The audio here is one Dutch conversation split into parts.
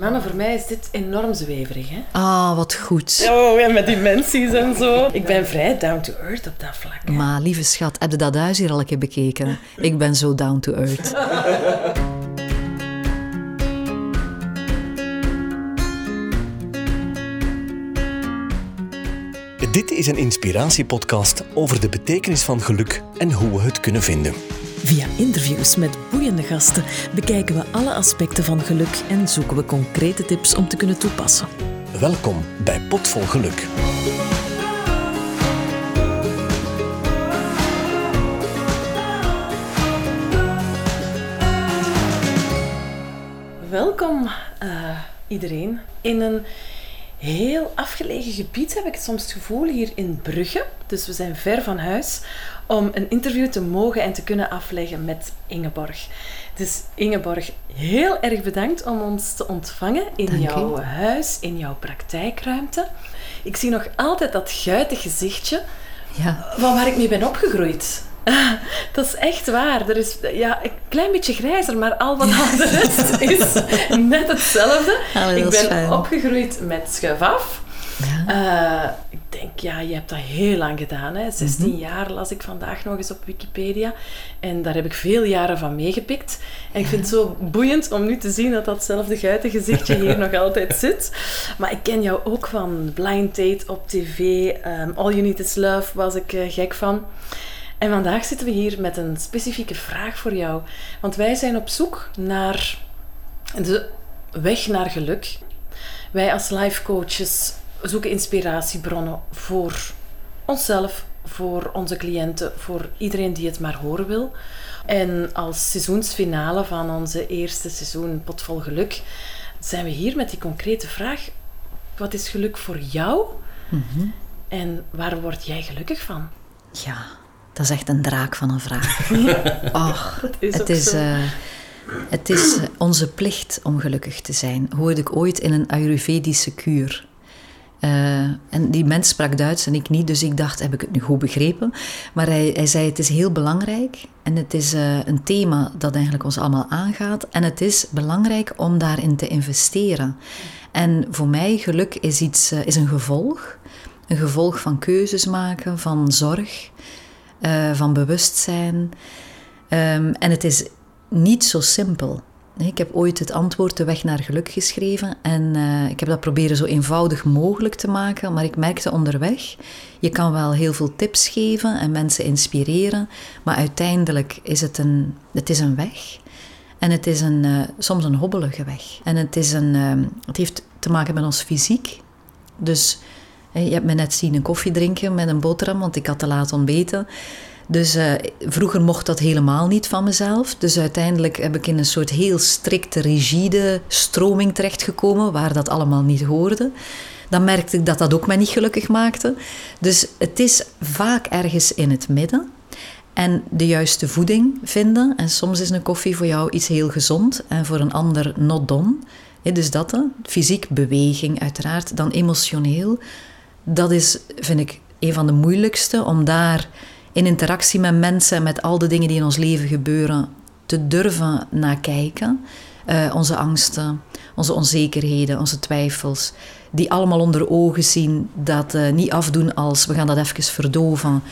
Mannen, voor mij is dit enorm zweverig, hè? Ah, wat goed. Oh, en met dimensies en zo. Ik ben vrij down to earth op dat vlak. hè. Maar lieve schat, heb je dat huis hier al een keer bekeken? Ik ben zo down to earth. Dit is een inspiratiepodcast over de betekenis van geluk en hoe we het kunnen vinden. Via interviews met boeiende gasten bekijken we alle aspecten van geluk en zoeken we concrete tips om te kunnen toepassen. Welkom bij Potvol Geluk. Welkom eh, iedereen. In een heel afgelegen gebied heb ik soms het gevoel hier in Brugge. Dus we zijn ver van huis om een interview te mogen en te kunnen afleggen met Ingeborg. Dus Ingeborg, heel erg bedankt om ons te ontvangen in Dank u. jouw huis, in jouw praktijkruimte. Ik zie nog altijd dat guitig gezichtje Ja, van waar ik mee ben opgegroeid. Dat is echt waar. Er is ja, een klein beetje grijzer, maar al wat al de rest is net hetzelfde. Allee, ik ben fijn. opgegroeid met schuif af. ja. Eh, denk, ja, je hebt dat heel lang gedaan. Hè. 16 Mhm. jaar las ik vandaag nog eens op Wikipedia. En daar heb ik veel jaren van meegepikt. En ik vind het zo boeiend om nu te zien dat datzelfde gezichtje hier nog altijd zit. Maar ik ken jou ook van Blind Date op tv. ehm, All You Need Is Love was ik eh, gek van. En vandaag zitten we hier met een specifieke vraag voor jou. Want wij zijn op zoek naar de weg naar geluk. Wij als life coaches zoeken inspiratiebronnen voor onszelf, voor onze cliënten, voor iedereen die het maar horen wil. En als seizoensfinale van onze eerste seizoen Potvol Geluk zijn we hier met die concrete vraag: wat is geluk voor jou? Mhm. En waar word jij gelukkig van? ja, dat is echt een draak van een vraag. Och, Dat is het is, eh, het is eh, onze plicht om gelukkig te zijn. Hoorde ik ooit in een Ayurvedische kuur. Eh, en die mens sprak Duits en ik niet, dus ik dacht, heb ik het nu goed begrepen? Maar hij, hij zei, het is heel belangrijk en het is eh, een thema dat eigenlijk ons allemaal aangaat. En het is belangrijk om daarin te investeren. En voor mij, geluk is, iets, eh, is een gevolg. Een gevolg van keuzes maken, van zorg, van bewustzijn. Ehm, en het is niet zo simpel. Ik heb ooit het antwoord De Weg naar Geluk geschreven en eh, ik heb dat proberen zo eenvoudig mogelijk te maken, maar ik merkte onderweg, je kan wel heel veel tips geven en mensen inspireren, maar uiteindelijk is het een, het is een weg. En het is een, eh, soms een hobbelige weg. En het, is een, ehm, het heeft te maken met ons fysiek. Dus eh, je hebt me net zien een koffie drinken met een boterham, want ik had te laat ontbeten. Dus eh, vroeger mocht dat helemaal niet van mezelf. Dus uiteindelijk heb ik in een soort heel strikte, rigide stroming terechtgekomen, waar dat allemaal niet hoorde. Dan merkte ik dat dat ook mij niet gelukkig maakte. Dus het is vaak ergens in het midden. En de juiste voeding vinden. En soms is een koffie voor jou iets heel gezond en voor een ander not done. Dus dat, hè. fysiek beweging uiteraard, dan emotioneel. Dat is, vind ik, een van de moeilijkste om daar in interactie met mensen en met al de dingen die in ons leven gebeuren te durven naar kijken. Eh, onze angsten, onze onzekerheden, onze twijfels, die allemaal onder ogen zien, dat eh, niet afdoen als we gaan dat even verdoven,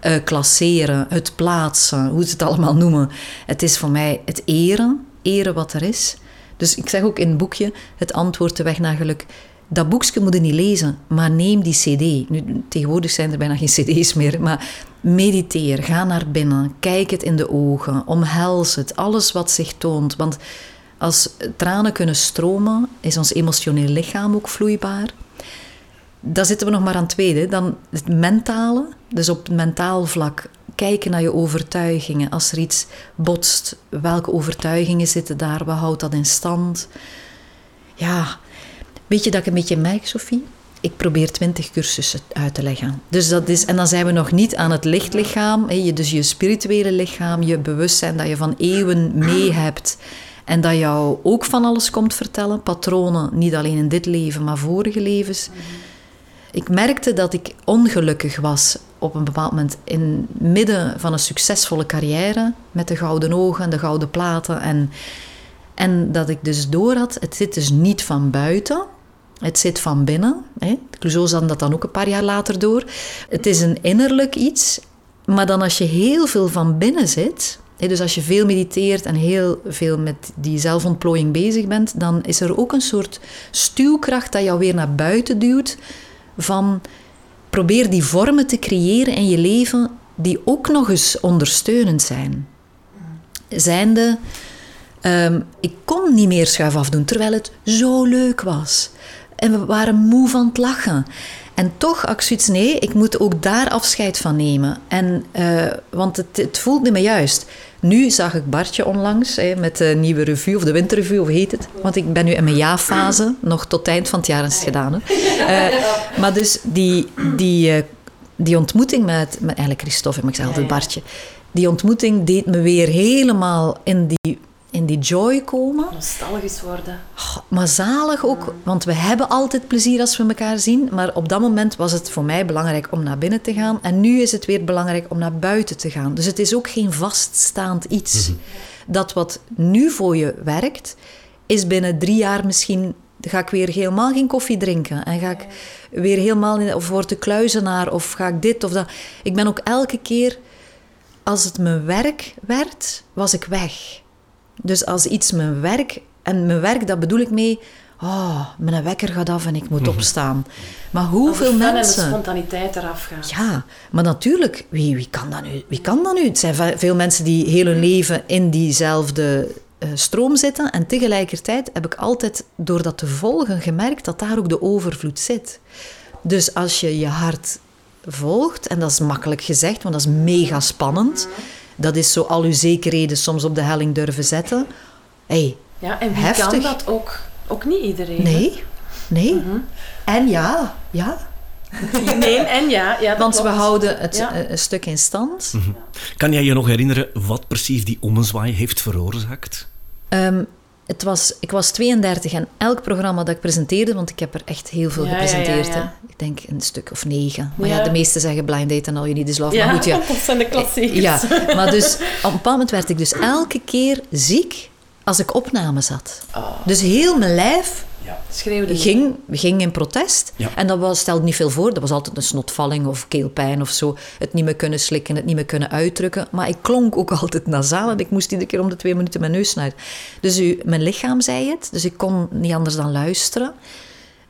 eh, klasseren, het plaatsen, hoe ze het allemaal noemen. Het is voor mij het eren, eren wat er is. Dus ik zeg ook in het boekje, het antwoord de weg naar geluk. Dat boekje moet je niet lezen, maar neem die cd. Nu, tegenwoordig zijn er bijna geen cd's meer, maar mediteer, ga naar binnen, kijk het in de ogen, omhels het, alles wat zich toont. Want als tranen kunnen stromen, is ons emotioneel lichaam ook vloeibaar. Daar zitten we nog maar aan het tweede. Dan het mentale, dus op mentaal vlak kijken naar je overtuigingen. Als er iets botst, welke overtuigingen zitten daar? Wat houdt dat in stand? Ja, weet je dat ik een beetje merk, Sophie? Ik probeer twintig cursussen uit te leggen. Dus dat is, en dan zijn we nog niet aan het lichtlichaam, dus je spirituele lichaam, je bewustzijn dat je van eeuwen mee hebt. En dat jou ook van alles komt vertellen. Patronen, niet alleen in dit leven, maar vorige levens. Ik merkte dat ik ongelukkig was op een bepaald moment in het midden van een succesvolle carrière met de gouden ogen en de gouden platen. En En dat ik dus door had, het zit dus niet van buiten, het zit van binnen. Hè. Clouseau zat dat dan ook een paar jaar later door. Het is een innerlijk iets, maar dan als je heel veel van binnen zit, dus als je veel mediteert en heel veel met die zelfontplooiing bezig bent, dan is er ook een soort stuwkracht dat jou weer naar buiten duwt van probeer die vormen te creëren in je leven die ook nog eens ondersteunend zijn. Zijnde, ehm, ik kon niet meer schuif afdoen terwijl het zo leuk was. En we waren moe van het lachen. En toch had ik zoiets, nee, ik moet ook daar afscheid van nemen. En, eh, want het, het voelt niet meer juist. Nu zag ik Bartje onlangs hè, met de nieuwe revue, of de winterrevue, of heet het? Want ik ben nu in mijn ja-fase, nog tot het eind van het jaar is het gedaan. Hè. Uh, maar dus die, die, uh, die ontmoeting met, met eigenlijk Christophe, maar ik zeg altijd Bartje. Die ontmoeting deed me weer helemaal in die in die joy komen. Nostalgisch worden. Oh, maar zalig ook, want we hebben altijd plezier als we elkaar zien. Maar op dat moment was het voor mij belangrijk om naar binnen te gaan. En nu is het weer belangrijk om naar buiten te gaan. Dus het is ook geen vaststaand iets. Mhm. Dat wat nu voor je werkt, is binnen drie jaar misschien ga ik weer helemaal geen koffie drinken. En ga ik weer helemaal in, of word de kluizenaar of ga ik dit of dat. Ik ben ook elke keer, als het mijn werk werd, was ik weg. Dus als iets mijn werk, en mijn werk, dat bedoel ik mee, oh, mijn wekker gaat af en ik moet mhm. opstaan. Maar hoeveel mensen... en de spontaniteit eraf gaat. Ja, maar natuurlijk, wie, wie, kan dat nu? Wie kan dat nu? Het zijn veel mensen die heel hun leven in diezelfde uh, stroom zitten. En tegelijkertijd heb ik altijd, door dat te volgen, gemerkt dat daar ook de overvloed zit. Dus als je je hart volgt, en dat is makkelijk gezegd, want dat is mega spannend... Dat is zo al uw zekerheden soms op de helling durven zetten. Hey, ja, en wie kan dat ook? Ook niet iedereen. Nee, nee. Mhm. En ja, ja. Nee, en ja. ja Want we houden het eh, een stuk in stand. Mhm. Kan jij je nog herinneren wat precies die ommezwaai heeft veroorzaakt? Um, het was, ik was 32 en elk programma dat ik presenteerde, want ik heb er echt heel veel gepresenteerd. Ja, ik denk een stuk of negen. Maar ja, de meesten zeggen blind date en al je niet is love. maar goed, ja. dat zijn de klassiekers. Ja, maar dus op een bepaald moment werd ik dus elke keer ziek als ik opname zat. Oh. Dus heel mijn lijf ja. Schreeuwde ging, ging in protest. En dat was, stelde niet veel voor. Dat was altijd een snotvalling of keelpijn of zo. Het niet meer kunnen slikken, het niet meer kunnen uitdrukken. Maar ik klonk ook altijd nasaal en ik moest iedere keer om de twee minuten mijn neus snuiten. Dus u, mijn lichaam zei het, dus ik kon niet anders dan luisteren.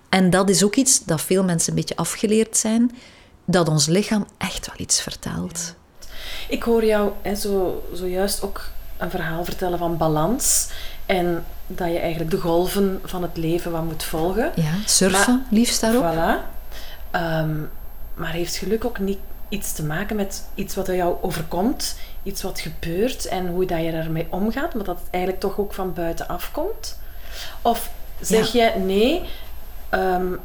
En dat is ook iets dat veel mensen een beetje afgeleerd zijn. Dat ons lichaam echt wel iets vertelt. Ik hoor jou hè, zo, zojuist ook een verhaal vertellen van balans. En dat je eigenlijk de golven van het leven wat moet volgen. Ja, surfen maar, liefst daarop. Voilà. Um, maar heeft geluk ook niet iets te maken met iets wat jou overkomt, iets wat gebeurt en hoe dat je ermee omgaat, maar dat het eigenlijk toch ook van buiten afkomt? Of zeg je nee, um,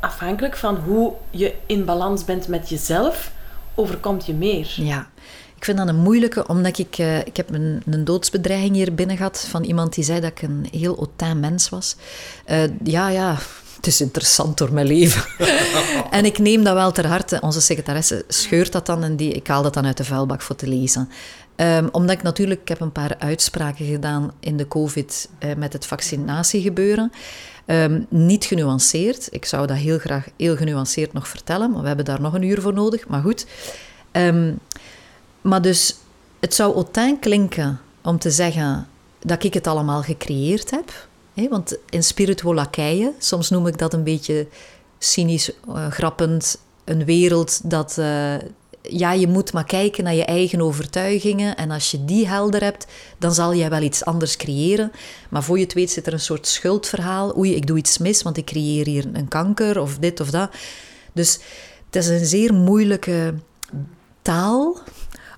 afhankelijk van hoe je in balans bent met jezelf, overkomt je meer? Ja, vind dat een moeilijke, omdat ik... Uh, ik heb een, een doodsbedreiging hier binnen gehad van iemand die zei dat ik een heel autain mens was. Uh, ja, ja, het is interessant door mijn leven. en ik neem dat wel ter harte. Onze secretaresse scheurt dat dan en die, ik haal dat dan uit de vuilbak voor te lezen. Um, omdat ik natuurlijk, ik heb een paar uitspraken gedaan in de COVID uh, met het vaccinatiegebeuren. Um, niet genuanceerd. Ik zou dat heel graag heel genuanceerd nog vertellen, maar we hebben daar nog een uur voor nodig. Maar goed. Um, maar dus, het zou autain klinken om te zeggen dat ik het allemaal gecreëerd heb. Hè? Want in spiritueel lakeien, soms noem ik dat een beetje cynisch, uh, grappend, een wereld dat... Uh, ja, je moet maar kijken naar je eigen overtuigingen. En als je die helder hebt, dan zal jij wel iets anders creëren. Maar voor je het weet zit er een soort schuldverhaal. Oei, ik doe iets mis, want ik creëer hier een kanker of dit of dat. Dus het is een zeer moeilijke taal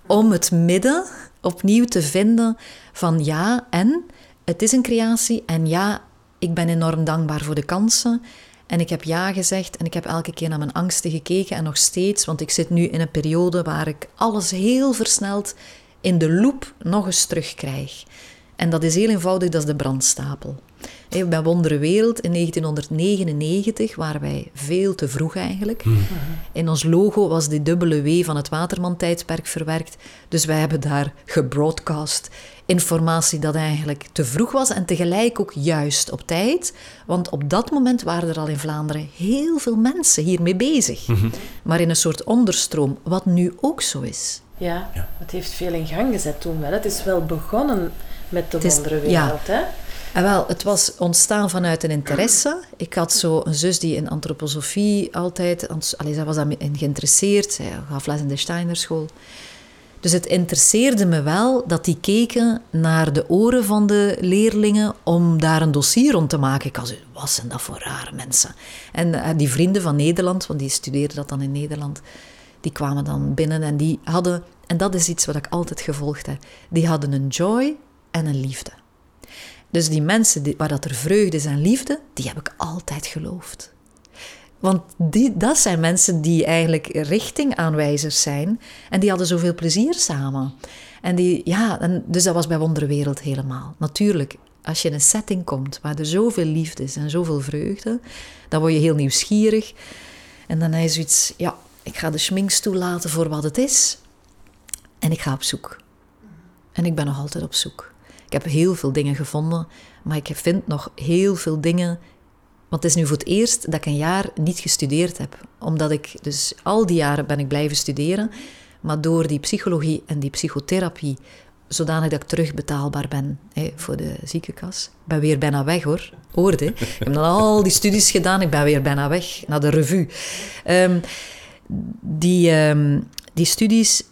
om het midden opnieuw te vinden van ja en het is een creatie en ja, ik ben enorm dankbaar voor de kansen. En ik heb ja gezegd en ik heb elke keer naar mijn angsten gekeken en nog steeds, want ik zit nu in een periode waar ik alles heel versneld in de loop nog eens terugkrijg. En dat is heel eenvoudig, dat is de brandstapel. Bij Wondere Wereld in 1999 waren wij veel te vroeg eigenlijk. Hmm. In ons logo was die dubbele W van het Waterman-tijdperk verwerkt. Dus wij hebben daar gebroadcast informatie dat eigenlijk te vroeg was en tegelijk ook juist op tijd. Want op dat moment waren er al in Vlaanderen heel veel mensen hiermee bezig. Maar in een soort onderstroom, wat nu ook zo is. Ja, het heeft veel in gang gezet toen wel. Het is wel begonnen met de wonderenwereld, ja. hè? En wel, het was ontstaan vanuit een interesse. Ik had zo een zus die in antroposofie altijd... Allee, zij was daarin geïnteresseerd. Zij gaf les in de Steinerschool. Dus het interesseerde me wel dat die keken naar de oren van de leerlingen om daar een dossier rond te maken. Ik had wat zijn dat voor rare mensen? En eh, die vrienden van Nederland, want die studeerden dat dan in Nederland, die kwamen dan binnen en die hadden... En dat is iets wat ik altijd gevolgd heb. Die hadden een joy en een liefde. Dus die mensen waar dat er vreugde is en liefde, die heb ik altijd geloofd. Want die, dat zijn mensen die eigenlijk richtingaanwijzers zijn. En die hadden zoveel plezier samen. En die, ja, en dus dat was bij Wonderwereld helemaal. Natuurlijk, als je in een setting komt waar er zoveel liefde is en zoveel vreugde, dan word je heel nieuwsgierig. En dan je zoiets, ja, ik ga de schminkstoel laten voor wat het is. En ik ga op zoek. En ik ben nog altijd op zoek. Ik heb heel veel dingen gevonden, maar ik vind nog heel veel dingen. Want het is nu voor het eerst dat ik een jaar niet gestudeerd heb. Omdat ik, dus al die jaren ben ik blijven studeren, maar door die psychologie en die psychotherapie, zodanig dat ik terugbetaalbaar ben hè, voor de ziekenkas. Ik ben weer bijna weg hoor. Hoorde. Ik heb dan al die studies gedaan, ik ben weer bijna weg naar de revue. Ehm, die, ehm, die studies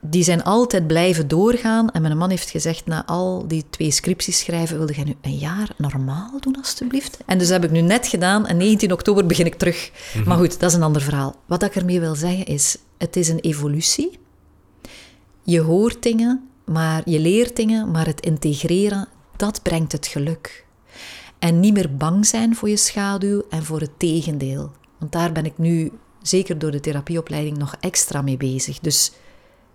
die zijn altijd blijven doorgaan. En mijn man heeft gezegd, na al die twee scripties schrijven, wilde jij nu een jaar normaal doen, alstublieft? En dus dat heb ik nu net gedaan en 19 oktober begin ik terug. Maar goed, dat is een ander verhaal. Wat ik ermee wil zeggen is, het is een evolutie. Je hoort dingen, maar je leert dingen, maar het integreren, dat brengt het geluk. En niet meer bang zijn voor je schaduw en voor het tegendeel. Want daar ben ik nu, zeker door de therapieopleiding, nog extra mee bezig. Dus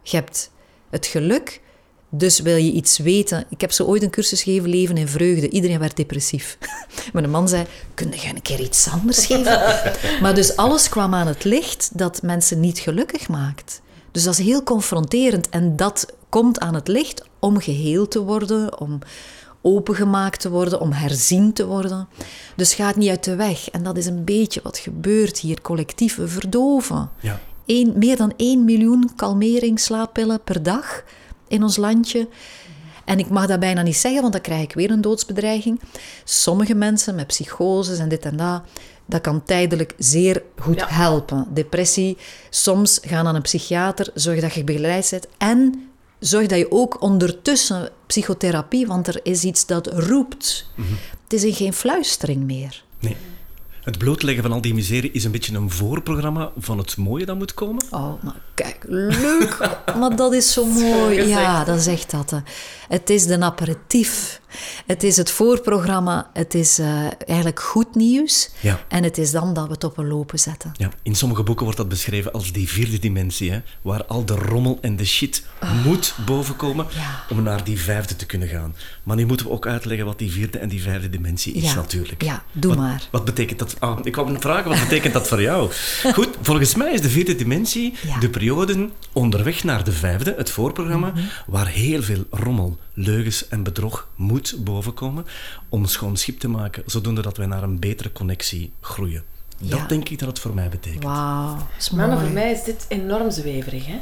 je hebt het geluk, dus wil je iets weten. Ik heb zo ooit een cursus gegeven, Leven in Vreugde. Iedereen werd depressief. Mijn man zei, kun je een keer iets anders geven? maar dus alles kwam aan het licht dat mensen niet gelukkig maakt. Dus dat is heel confronterend. En dat komt aan het licht om geheeld te worden, om opengemaakt te worden, om herzien te worden. Dus ga het niet uit de weg. En dat is een beetje wat gebeurt hier. Collectieve verdoven. Ja. Meer dan 1 miljoen kalmeringsslaappillen per dag in ons landje. En ik mag dat bijna niet zeggen, want dan krijg ik weer een doodsbedreiging. Sommige mensen met psychoses en dit en dat, dat kan tijdelijk zeer goed Ja. helpen. Depressie, soms gaan naar een psychiater, zorg dat je begeleid bent en zorg dat je ook ondertussen psychotherapie, want er is iets dat roept. Het is geen fluistering meer. Nee. Het blootleggen van al die miserie is een beetje een voorprogramma van het mooie dat moet komen. Oh, maar kijk, leuk. maar dat is zo mooi. Ja, dat zegt dat. hè. Het is de aperitief. Het is het voorprogramma. Het is eh, eigenlijk goed nieuws. Ja. En het is dan dat we het op een lopen zetten. Ja, in sommige boeken wordt dat beschreven als die vierde dimensie, hè, waar al de rommel en de shit moet bovenkomen Ah. Ja. om naar die vijfde te kunnen gaan. Maar nu moeten we ook uitleggen wat die vierde en die vijfde dimensie is natuurlijk. Ja, doe wat, maar. Wat betekent dat? Ah, ik wou vragen, wat betekent dat voor jou? Goed, volgens mij is de vierde dimensie de periode onderweg naar de vijfde, het voorprogramma, Mhm. waar heel veel rommel, leugens en bedrog moet bovenkomen om schoon schip te maken, zodoende dat wij naar een betere connectie groeien. Dat Ja. denk ik dat het voor mij betekent. Wauw, mooi. voor mij is dit enorm zweverig, hè?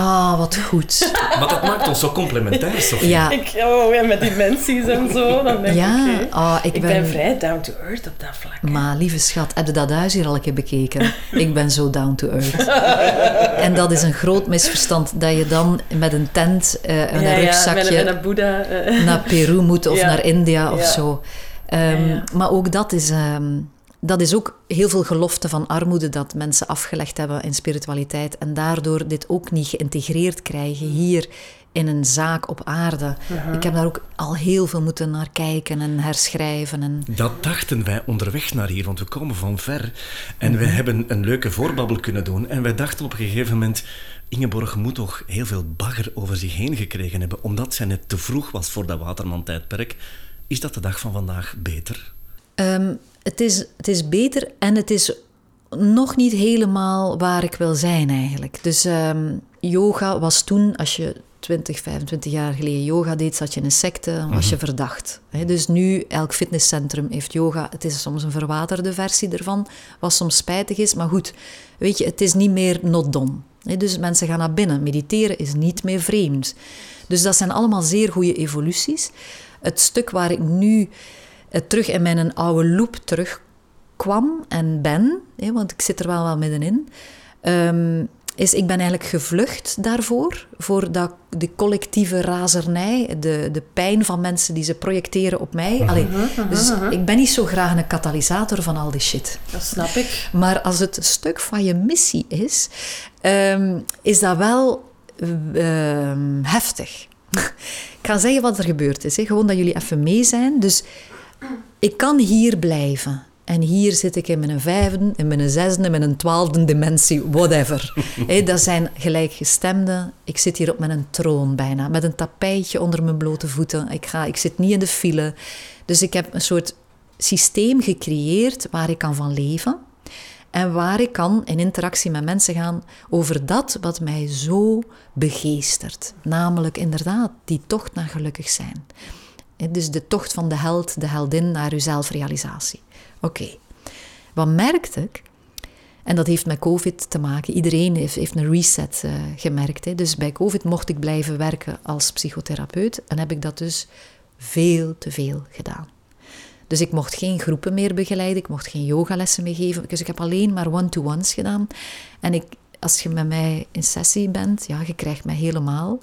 Ah, wat goed. Maar dat maakt ons zo complementair, Sophie. Ja, Ik, oh, ja, met dimensies en zo, dan denk ja. ik. Ah, ik, ik ben... ben vrij down to earth op dat vlak. hè. Maar lieve schat, heb je dat huis hier al een keer bekeken? Ik ben zo down to earth. En dat is een groot misverstand, dat je dan met een tent eh, en ja, een ja, rugzakje met een, met een boeddha. eh. naar Peru moet of Ja. naar India of Ja. zo. Ehm, Ja, ja. Maar ook dat is, ehm, dat is ook heel veel gelofte van armoede dat mensen afgelegd hebben in spiritualiteit en daardoor dit ook niet geïntegreerd krijgen hier in een zaak op aarde. Mhm. Ik heb daar ook al heel veel moeten naar kijken en herschrijven. En, Dat dachten wij onderweg naar hier, want we komen van ver. En wij hebben een leuke voorbabbel kunnen doen. En wij dachten op een gegeven moment... Ingeborg moet toch heel veel bagger over zich heen gekregen hebben, omdat zij net te vroeg was voor dat Waterman-tijdperk. Is dat de dag van vandaag beter? Ehm, het, is, het is beter en het is nog niet helemaal waar ik wil zijn eigenlijk. Dus ehm, yoga was toen, als je 20, 25 jaar geleden yoga deed, zat je in een secte, was je verdacht. Dus nu, elk fitnesscentrum heeft yoga. Het is soms een verwaterde versie ervan, wat soms spijtig is. Maar goed, weet je, het is niet meer not done. Dus mensen gaan naar binnen. Mediteren is niet meer vreemd. Dus dat zijn allemaal zeer goede evoluties. Het stuk waar ik nu terug in mijn oude loop terugkwam en ben, hè, want ik zit er wel wel middenin... Ehm, is ik ben eigenlijk gevlucht daarvoor, voor dat, de collectieve razernij, de, de pijn van mensen die ze projecteren op mij. Allee, dus ik ben niet zo graag een katalysator van al die shit. Dat snap ik. Maar als het een stuk van je missie is, ehm, is dat wel ehm, heftig. ik ga zeggen wat er gebeurd is. Hè. Gewoon dat jullie even mee zijn. Dus ik kan hier blijven. En hier zit ik in mijn vijfde, in mijn zesde, in mijn twaalfde dimensie, whatever. dat zijn gelijkgestemden. Ik zit hier op mijn troon bijna, met een tapijtje onder mijn blote voeten. Ik, ga, ik zit niet in de file. Dus ik heb een soort systeem gecreëerd waar ik kan van leven. En waar ik kan in interactie met mensen gaan over dat wat mij zo begeestert. Namelijk inderdaad die tocht naar gelukkig zijn. Dus de tocht van de held, de heldin naar uw zelfrealisatie. Oké, wat merkte ik? En dat heeft met COVID te maken. Iedereen heeft, heeft een reset uh, gemerkt. Hè. Dus bij COVID mocht ik blijven werken als psychotherapeut. En heb ik dat dus veel te veel gedaan. Dus ik mocht geen groepen meer begeleiden, ik mocht geen yogalessen meer geven. Dus ik heb alleen maar one-to-ones gedaan. En ik, als je met mij in sessie bent, ja, je krijgt mij helemaal.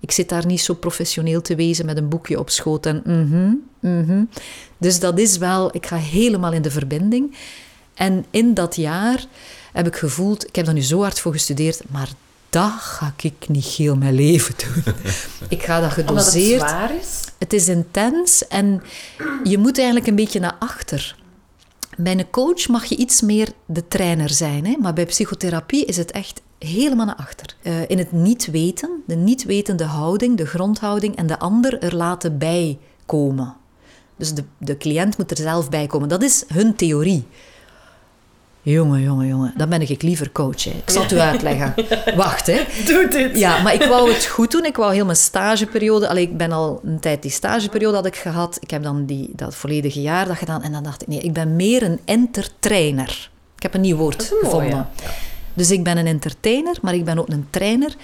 Ik zit daar niet zo professioneel te wezen met een boekje op schoot en mhm, mhm. Dus dat is wel, ik ga helemaal in de verbinding. En in dat jaar heb ik gevoeld, ik heb er nu zo hard voor gestudeerd, maar dat ga ik niet heel mijn leven doen. ik ga dat gedoseerd. Omdat het zwaar is? Het is intens en je moet eigenlijk een beetje naar achter. Bij een coach mag je iets meer de trainer zijn, hè? maar bij psychotherapie is het echt helemaal naar achter. Uh, in het niet weten, de niet wetende houding, de grondhouding en de ander er laten bijkomen. Dus de, de cliënt moet er zelf bij komen. Dat is hun theorie. Jongen, jongen, jongen, dan ben ik liever coach. Hè. Ik zal het u uitleggen. Wacht, hè. Doe dit. Ja, maar ik wou het goed doen. Ik wou heel mijn stageperiode... Allee, ik ben al een tijd die stageperiode had ik gehad. Ik heb dan die, dat volledige jaar dat gedaan. En dan dacht ik, nee, ik ben meer een entertrainer. Ik heb een nieuw woord gevonden. Dus ik ben een entertainer, maar ik ben ook een trainer.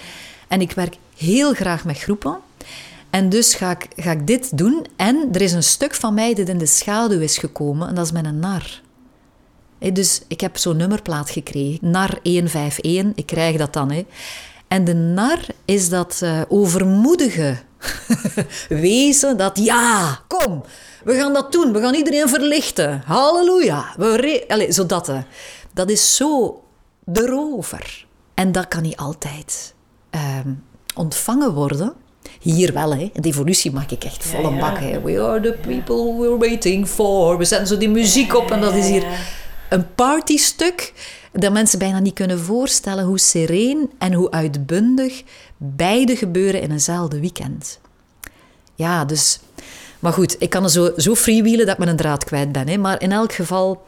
En ik werk heel graag met groepen. En dus ga ik, ga ik dit doen. En er is een stuk van mij dat in de schaduw is gekomen. En dat is mijn nar. Dus ik heb zo'n nummerplaat gekregen. NAR 151. Ik krijg dat dan. He. En de nar is dat uh, overmoedige wezen dat ja, kom, we gaan dat doen. We gaan iedereen verlichten. Halleluja. We Allee. Dat is zo de rover. En dat kan niet altijd ehm, ontvangen worden. Hier wel, hè. De evolutie maak ik echt volle ja, bak. Hè. We are the people we're waiting for. We zetten zo die muziek op en dat is hier een partystuk dat mensen bijna niet kunnen voorstellen hoe sereen en hoe uitbundig beide gebeuren in eenzelfde weekend. Ja, dus... Maar goed, ik kan er zo, zo freewheelen dat ik mijn draad kwijt ben. Hè. Maar in elk geval...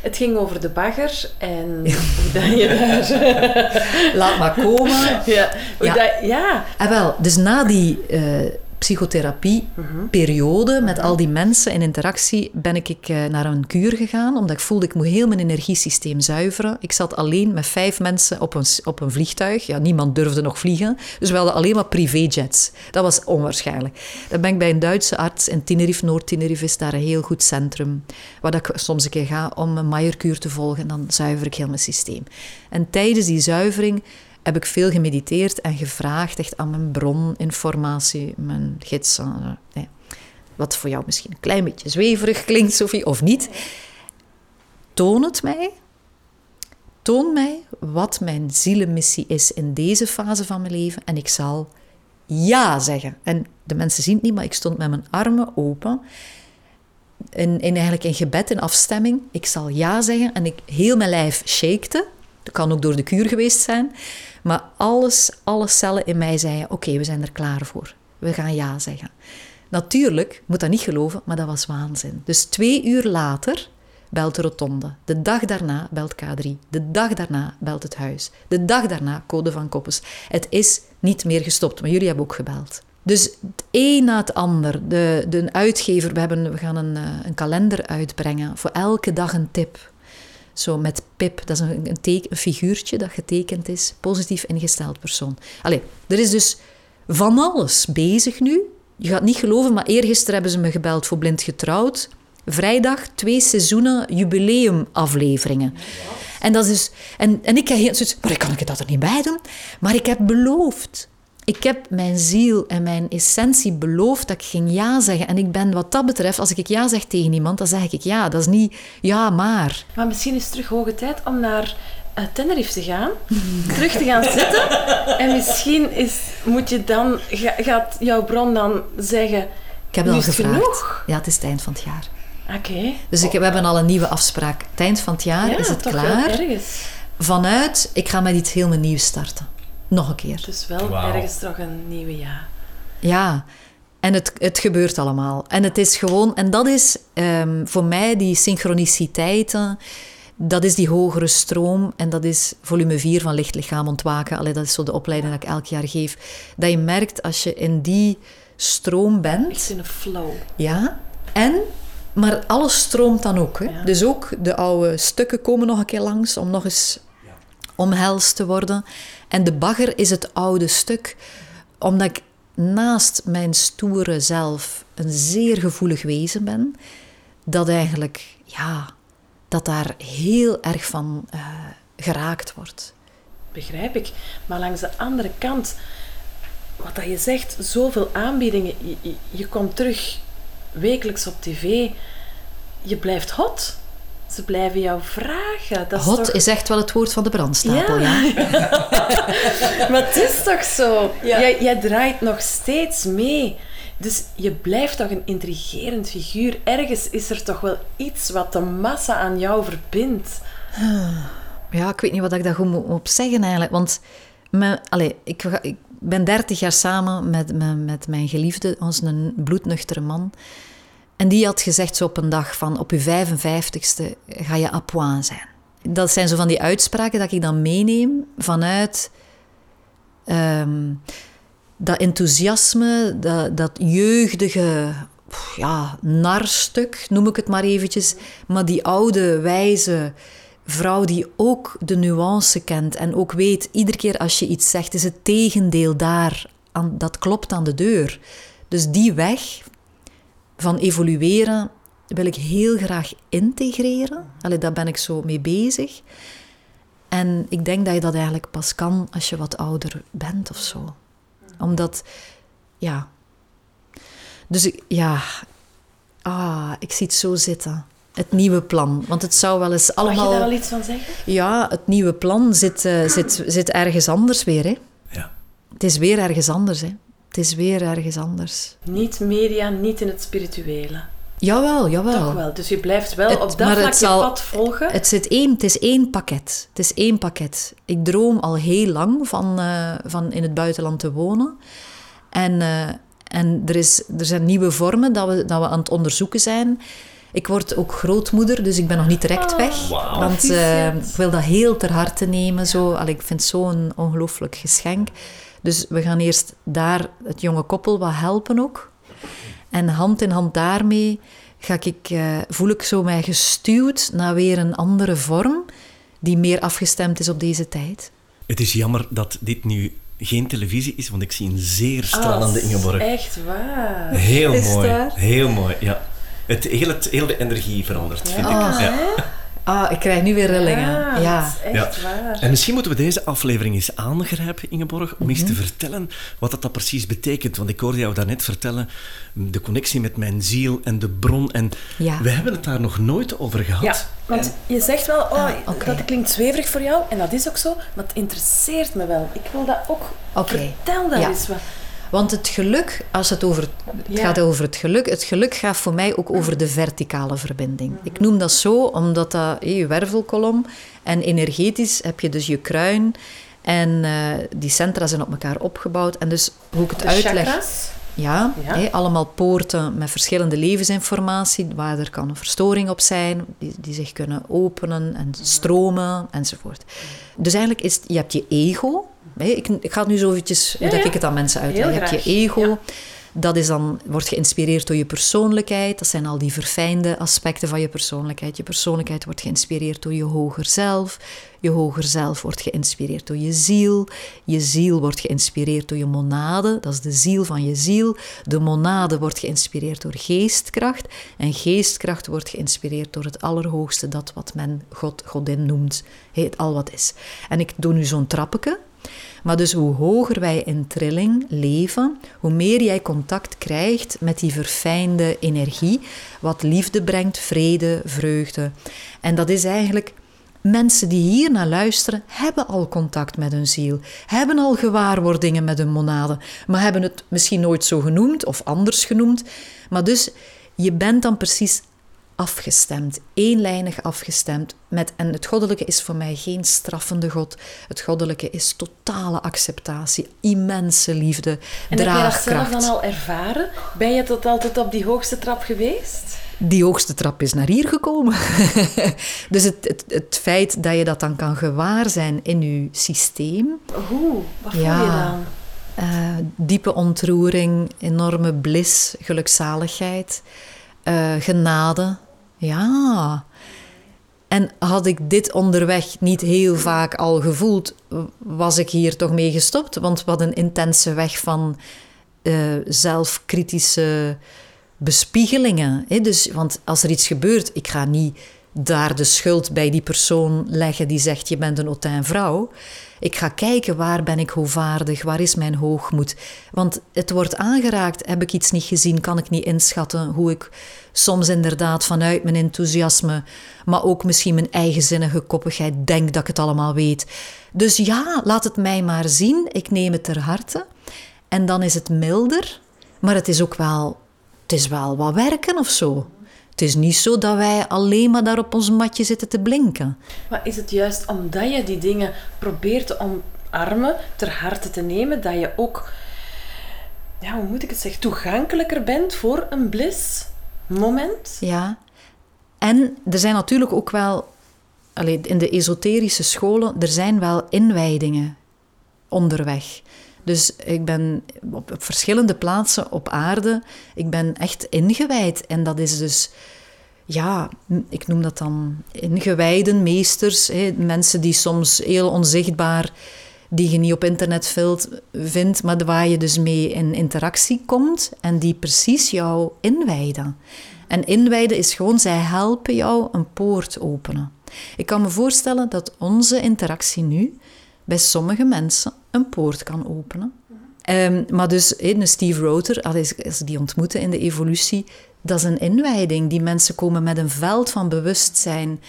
Het ging over de bagger en hoe dat je daar... Laat maar komen. Ja. ja. Dat, ja. En ah, wel, dus na die uh, psychotherapieperiode met al die mensen in interactie ben ik uh, naar een kuur gegaan, omdat ik voelde ik moet heel mijn energiesysteem zuiveren. Ik zat alleen met vijf mensen op een, op een vliegtuig. Ja, niemand durfde nog vliegen, dus we hadden alleen maar privéjets. Dat was onwaarschijnlijk. Dan ben ik bij een Duitse arts in Tenerife, Noord-Tenerife is daar een heel goed centrum, waar ik soms een keer ga om een Maier-kuur te volgen. En dan zuiver ik heel mijn systeem. En tijdens die zuivering heb ik veel gemediteerd en gevraagd echt aan mijn broninformatie, mijn gids. Nee, wat voor jou misschien een klein beetje zweverig klinkt, Sophie, of niet. Toon het mij. Toon mij wat mijn zielenmissie is in deze fase van mijn leven en ik zal ja zeggen. En de mensen zien het niet, maar ik stond met mijn armen open. In, in eigenlijk in gebed, in afstemming. Ik zal ja zeggen en ik heel mijn lijf shakte. Dat kan ook door de kuur geweest zijn. Maar alles, alle cellen in mij zeiden: Oké, we zijn er klaar voor. We gaan ja zeggen. Natuurlijk, moet dat niet geloven, maar dat was waanzin. Dus twee uur later belt de rotonde. De dag daarna belt K3. De dag daarna belt het huis. De dag daarna code van Koppes. Het is niet meer gestopt. Maar jullie hebben ook gebeld. Dus het een na het ander. De, de uitgever, we, hebben, we gaan een, eh, een kalender uitbrengen. Voor elke dag een tip. Zo met Pip, dat is een, een, figuurtje dat getekend is. Positief ingesteld persoon. Allee, er is dus van alles bezig nu. Je gaat niet geloven, maar eergisteren hebben ze me gebeld voor Blind Getrouwd. Vrijdag twee seizoenen jubileumafleveringen. En, dat is dus, en, en ik heb zoiets, maar kan ik dat er niet bij doen? Maar ik heb beloofd. Ik heb mijn ziel en mijn essentie beloofd dat ik ging ja zeggen. En ik ben wat dat betreft, als ik ja zeg tegen iemand, dan zeg ik ja. Dat is niet ja, maar. Maar misschien is het terug hoge tijd om naar uh, Tenerife te gaan, terug te gaan zitten. En misschien is, moet je dan, gaat jouw bron dan zeggen. Ik heb het al gevraagd. Genoeg? Ja, het is het eind van het jaar. Oké. Dus ik, we hebben al een nieuwe afspraak. Het eind van het jaar is het klaar. Vanuit, ik ga met iets helemaal nieuws starten. Nog een keer. Dus wel ergens toch een nieuwe jaar. Ja, en het, het gebeurt allemaal. En het is gewoon, en dat is um, voor mij die synchroniciteiten, dat is die hogere stroom en dat is volume 4 van Licht Lichaam Ontwaken. Allee, dat is zo de opleiding dat ik elk jaar geef. Dat je merkt als je in die stroom bent. Echt in een flow. Ja, en maar alles stroomt dan ook. Hè? Dus ook de oude stukken komen nog een keer langs om nog eens omhelst te worden. En de bagger is het oude stuk, omdat ik naast mijn stoere zelf een zeer gevoelig wezen ben, dat eigenlijk, ja, dat daar heel erg van uh, geraakt wordt. Begrijp ik. Maar langs de andere kant, wat dat je zegt, zoveel aanbiedingen, je komt terug wekelijks op tv, je blijft hot. Ze blijven jou vragen. Dat Hot is, toch... is, echt wel het woord van de brandstapel, ja. ja. maar het is toch zo? Jij, jij, draait nog steeds mee. Dus je blijft toch een intrigerend figuur. Ergens is er toch wel iets wat de massa aan jou verbindt. Ja, ik weet niet wat ik daar goed moet op zeggen eigenlijk. Want mijn, allez, ik, ik ben dertig jaar samen met, met, met mijn geliefde, ons een bloednuchtere man. En die had gezegd zo op een dag van op je 55ste ga je à point zijn. Dat zijn zo van die uitspraken dat ik dan meeneem vanuit um, dat enthousiasme, dat, dat jeugdige ja, narstuk, noem ik het maar eventjes. Maar die oude, wijze vrouw die ook de nuance kent en ook weet, iedere keer als je iets zegt, is het tegendeel daar, aan, dat klopt aan de deur. Dus die weg van evolueren wil ik heel graag integreren. Allee, daar ben ik zo mee bezig. En ik denk dat je dat eigenlijk pas kan als je wat ouder bent of zo. Omdat, ja. Dus ik, ja. Ah, ik zie het zo zitten. Het nieuwe plan. Want het zou wel eens allemaal... Mag je daar al iets van zeggen? Ja, het nieuwe plan zit, uh, zit, zit ergens anders weer, hè. Ja. Het is weer ergens anders, hè. Het is weer ergens anders. Niet media, niet in het spirituele. Jawel, jawel. Toch wel. Dus je blijft wel op dat vlak je pad volgen. Het, zit één, het is één pakket. Het is één pakket. Ik droom al heel lang van, uh, van in het buitenland te wonen. En, uh, en er, is, er zijn nieuwe vormen dat we, dat we aan het onderzoeken zijn. Ik word ook grootmoeder, dus ik ben nog niet direct weg. wow. Want uh, ik wil dat heel ter harte nemen. Zo. Allee, ik vind het zo'n ongelooflijk geschenk. Dus we gaan eerst daar het jonge koppel wat helpen ook. En hand in hand daarmee ga ik, uh, voel ik zo mij gestuurd naar weer een andere vorm die meer afgestemd is op deze tijd. Het is jammer dat dit nu geen televisie is, want ik zie een zeer stralende oh, Ingeborg. Echt waar. Heel mooi. Heel mooi, ja. Het, heel, het, heel de energie verandert, vind ik. Oh, ja. Ah, ik krijg nu weer rillingen. Ja, ja. echt waar. En misschien moeten we deze aflevering eens aangrijpen, Ingeborg, om eens te vertellen wat dat, dat precies betekent. Want ik hoorde jou daarnet vertellen, de connectie met mijn ziel en de bron. En we hebben het daar nog nooit over gehad. Ja, want je zegt wel, oh, ah, dat klinkt zweverig voor jou. En dat is ook zo, maar het interesseert me wel. Ik wil dat ook... Okay. Vertel daar eens wat. Want het geluk, als het, over, het gaat over het geluk, het geluk gaat voor mij ook over de verticale verbinding. Ik noem dat zo omdat dat je wervelkolom en energetisch heb je dus je kruin en uh, die centra zijn op elkaar opgebouwd. En dus hoe ik het de uitleg. Chakras? Ja, Ja. allemaal poorten met verschillende levensinformatie, waar er kan een verstoring op zijn, die, die zich kunnen openen en stromen enzovoort. Dus eigenlijk is het, je hebt je ego. Ik, ik ga het nu zo eventjes, hoe Ja, dat ja. ik het aan mensen uitleg. Heel Je hebt je ego, dat is dan, wordt geïnspireerd door je persoonlijkheid. Dat zijn al die verfijnde aspecten van je persoonlijkheid. Je persoonlijkheid wordt geïnspireerd door je hoger zelf. Je hoger zelf wordt geïnspireerd door je ziel. Je ziel wordt geïnspireerd door je monade. Dat is de ziel van je ziel. De monade wordt geïnspireerd door geestkracht. En geestkracht wordt geïnspireerd door het Allerhoogste, dat wat men God, Godin noemt. Het al wat is. En ik doe nu zo'n trappetje. Maar dus hoe hoger wij in trilling leven, hoe meer jij contact krijgt met die verfijnde energie, wat liefde brengt, vrede, vreugde. En dat is eigenlijk. Mensen die hier naar luisteren, hebben al contact met hun ziel, hebben al gewaarwordingen met hun monade, maar hebben het misschien nooit zo genoemd of anders genoemd. Maar dus, je bent dan precies afgestemd, eenlijnig afgestemd. Met, en het goddelijke is voor mij geen straffende God. Het goddelijke is totale acceptatie, immense liefde, En heb je dat draagkracht. zelf dan al ervaren? Ben je tot altijd op die hoogste trap geweest? Die hoogste trap is naar hier gekomen. dus het, het, het feit dat je dat dan kan gewaar zijn in je systeem, Hoe? Wat voel Ja. je dan? Eh, diepe ontroering, enorme bliss, gelukzaligheid, eh, genade. Ja. En had ik dit onderweg niet heel vaak al gevoeld, was ik hier toch mee gestopt. Want wat een intense weg van eh, zelfkritische bespiegelingen. Hè? Dus, want als er iets gebeurt, ik ga niet daar de schuld bij die persoon leggen die zegt je bent een autain vrouw. Ik ga kijken waar ben ik hoogvaardig, waar is mijn hoogmoed. Want het wordt aangeraakt, heb ik iets niet gezien, kan ik niet inschatten hoe ik soms inderdaad vanuit mijn enthousiasme, maar ook misschien mijn eigenzinnige koppigheid denk dat ik het allemaal weet. Dus ja, laat het mij maar zien, ik neem het ter harte. En dan is het milder, maar het is ook wel, het is wel wat werken of zo. Het is niet zo dat wij alleen maar daar op ons matje zitten te blinken. Maar is het juist omdat je die dingen probeert te omarmen, ter harte te nemen, dat je ook, ja, hoe moet ik het zeggen, toegankelijker bent voor een bliss moment? Ja. En er zijn natuurlijk ook wel, in de esoterische scholen, er zijn wel inwijdingen onderweg. Dus ik ben op, verschillende plaatsen op aarde, ik ben echt ingewijd. En dat is dus, ja, ik noem dat dan ingewijden, meesters, hè, mensen die soms heel onzichtbaar, die je niet op internet vindt, maar waar je dus mee in interactie komt en die precies jou inwijden. En inwijden is gewoon, zij helpen jou een poort openen. Ik kan me voorstellen dat onze interactie nu bij sommige mensen een poort kan openen. Ehm, maar dus een Steve Roter, als die ontmoeten in de evolutie, dat is een inwijding. Die mensen komen met een veld van bewustzijn,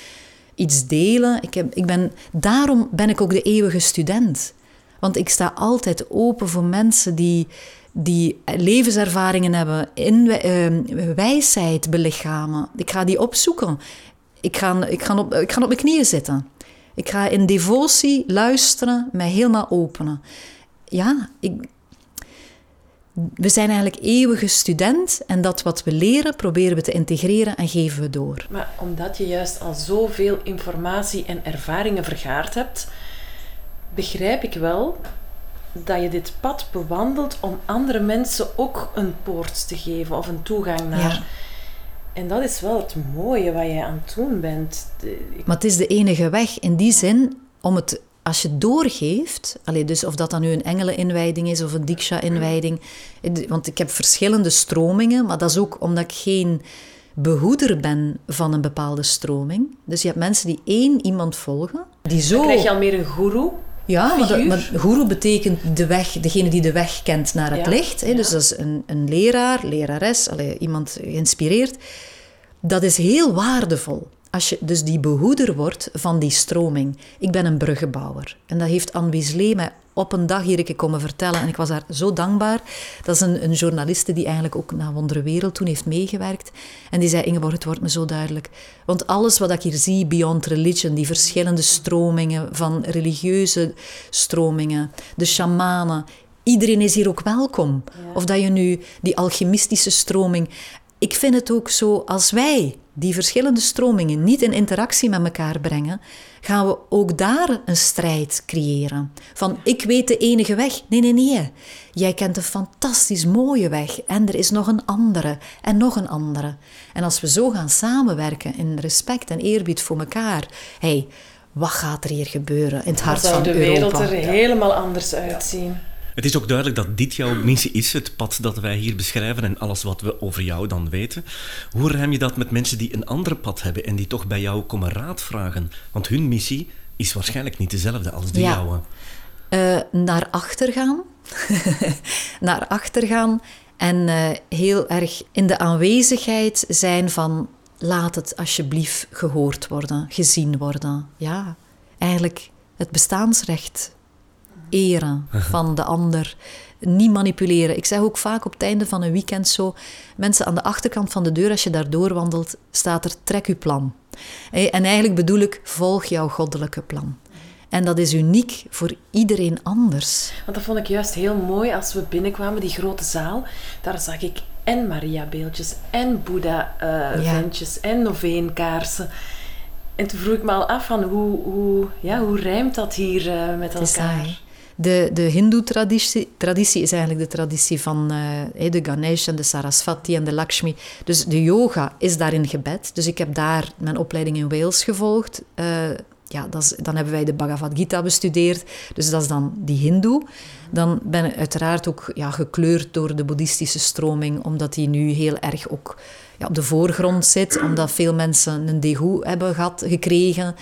iets delen. Ik heb, ik ben, daarom ben ik ook de eeuwige student. Want ik sta altijd open voor mensen die, die levenservaringen hebben, in, eh, wijsheid belichamen. Ik ga die opzoeken. Ik ga, ik, ga op, ik ga op mijn knieën zitten. Ik ga in devotie luisteren, mij helemaal openen. Ja, ik, we zijn eigenlijk eeuwige student en dat wat we leren proberen we te integreren en geven we door. Maar omdat je juist al zoveel informatie en ervaringen vergaard hebt, begrijp ik wel dat je dit pad bewandelt om andere mensen ook een poort te geven of een toegang naar. Ja. En dat is wel het mooie wat je aan het doen bent. Maar het is de enige weg in die zin om het, als je doorgeeft, allee, dus of dat dan nu een engeleninwijding is of een diksha-inwijding, want ik heb verschillende stromingen, maar dat is ook omdat ik geen behoeder ben van een bepaalde stroming. Dus je hebt mensen die één iemand volgen, die zo... Dan krijg je al meer een guru. Ja, maar, guru betekent de weg, degene die de weg kent naar het Ja, licht. Hè? Dus dat is een, een leraar, lerares, iemand geïnspireerd. Dat is heel waardevol. Als je dus die behoeder wordt van die stroming. Ik ben een bruggenbouwer. En dat heeft Anne Weasley mij op een dag hier keer komen vertellen. En ik was daar zo dankbaar. Dat is een, een journaliste die eigenlijk ook naar Wondere Wereld toen heeft meegewerkt. En die zei, Ingeborg, het wordt me zo duidelijk. Want alles wat ik hier zie, beyond religion, die verschillende stromingen van religieuze stromingen, de shamanen, iedereen is hier ook welkom. Of dat je nu die alchemistische stroming. Ik vind het ook zo, als wij die verschillende stromingen niet in interactie met elkaar brengen, gaan we ook daar een strijd creëren. Van ik weet de enige weg. Nee, nee, nee. Jij kent een fantastisch mooie weg en er is nog een andere en nog een andere. En als we zo gaan samenwerken in respect en eerbied voor elkaar, hey, wat gaat er hier gebeuren in het hart van de wereld er helemaal anders uitzien. Het is ook duidelijk dat dit jouw missie is, het pad dat wij hier beschrijven en alles wat we over jou dan weten. Hoe ruim je dat met mensen die een ander pad hebben en die toch bij jou komen raad vragen? Want hun missie is waarschijnlijk niet dezelfde als die ja. jouwe. Uh, naar achter gaan. naar achter gaan en uh, heel erg in de aanwezigheid zijn van laat het alsjeblieft gehoord worden, gezien worden. Ja, eigenlijk het bestaansrecht eren van de ander. Niet manipuleren. Ik zeg ook vaak op het einde van een weekend zo: mensen aan de achterkant van de deur, als je daar doorwandelt, staat er trek uw plan. En eigenlijk bedoel ik, volg jouw goddelijke plan. En dat is uniek voor iedereen anders. Want dat vond ik juist heel mooi als we binnenkwamen, die grote zaal. Daar zag ik en Maria-beeldjes, en Boeddha-ventjes, uh, en noveenkaarsen. En toen vroeg ik me al af van hoe, hoe, ja, hoe rijmt dat hier uh, met elkaar? De, de Hindoe-traditie traditie is eigenlijk de traditie van uh, de Ganesh en de Sarasvati en de Lakshmi. Dus de yoga is daarin gebed. Dus ik heb daar mijn opleiding in Wales gevolgd. Uh, ja, dat dan hebben wij de Bhagavad Gita bestudeerd. Dus dat is dan die Hindoe. Dan ben ik uiteraard ook ja, gekleurd door de boeddhistische stroming, omdat die nu heel erg ook ja, op de voorgrond zit, omdat veel mensen een degoe hebben gehad, gekregen.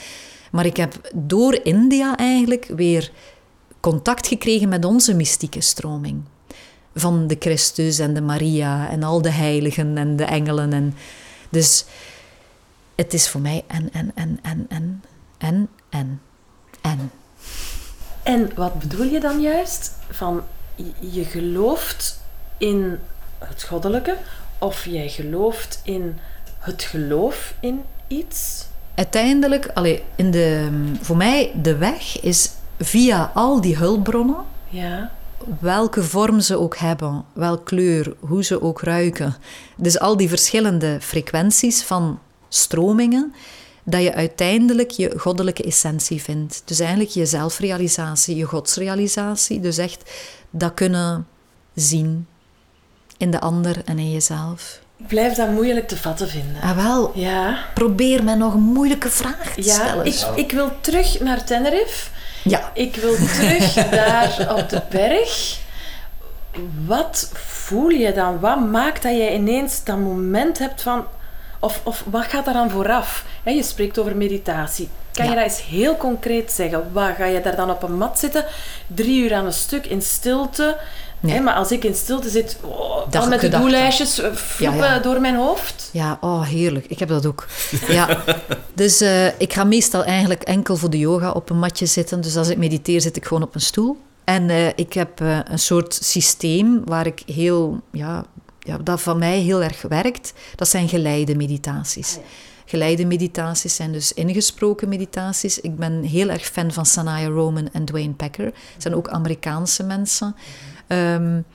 Maar ik heb door India eigenlijk weer contact gekregen met onze mystieke stroming. Van de Christus en de Maria en al de heiligen en de engelen. En dus het is voor mij en, en, en, en, en, en, en, en. En wat bedoel je dan juist? Van je gelooft in het goddelijke of jij gelooft in het geloof in iets? Uiteindelijk, allee, in de, voor mij, de weg is via al die hulpbronnen, ja. welke vorm ze ook hebben, welke kleur, hoe ze ook ruiken. Dus al die verschillende frequenties van stromingen, dat je uiteindelijk je goddelijke essentie vindt. Dus eigenlijk je zelfrealisatie, je godsrealisatie. Dus echt dat kunnen zien in de ander en in jezelf. Ik blijf dat moeilijk te vatten vinden. Ah, wel. Ja. Probeer me nog een moeilijke vraag te ja, stellen. Ik, ik wil terug naar Tenerife. Ja. Ik wil terug daar op de berg. Wat voel je dan? Wat maakt dat jij ineens dat moment hebt van... Of, of wat gaat daar dan vooraf? je spreekt over meditatie. Kan je dat eens heel concreet zeggen? Wat, ga je daar dan op een mat zitten, drie uur aan een stuk in stilte... maar als ik in stilte zit, oh, dan met de doellijstjes eh, floepen door mijn hoofd. Ja, oh heerlijk. Ik heb dat ook. ja. Dus uh, ik ga meestal eigenlijk enkel voor de yoga op een matje zitten. Dus als ik mediteer, zit ik gewoon op een stoel. En uh, ik heb uh, een soort systeem waar ik heel, ja, ja, dat van mij heel erg werkt. Dat zijn geleide meditaties. Geleide meditaties zijn dus ingesproken meditaties. Ik ben heel erg fan van Sanaya Roman en Dwayne Packer. Het zijn ook Amerikaanse mensen. Um,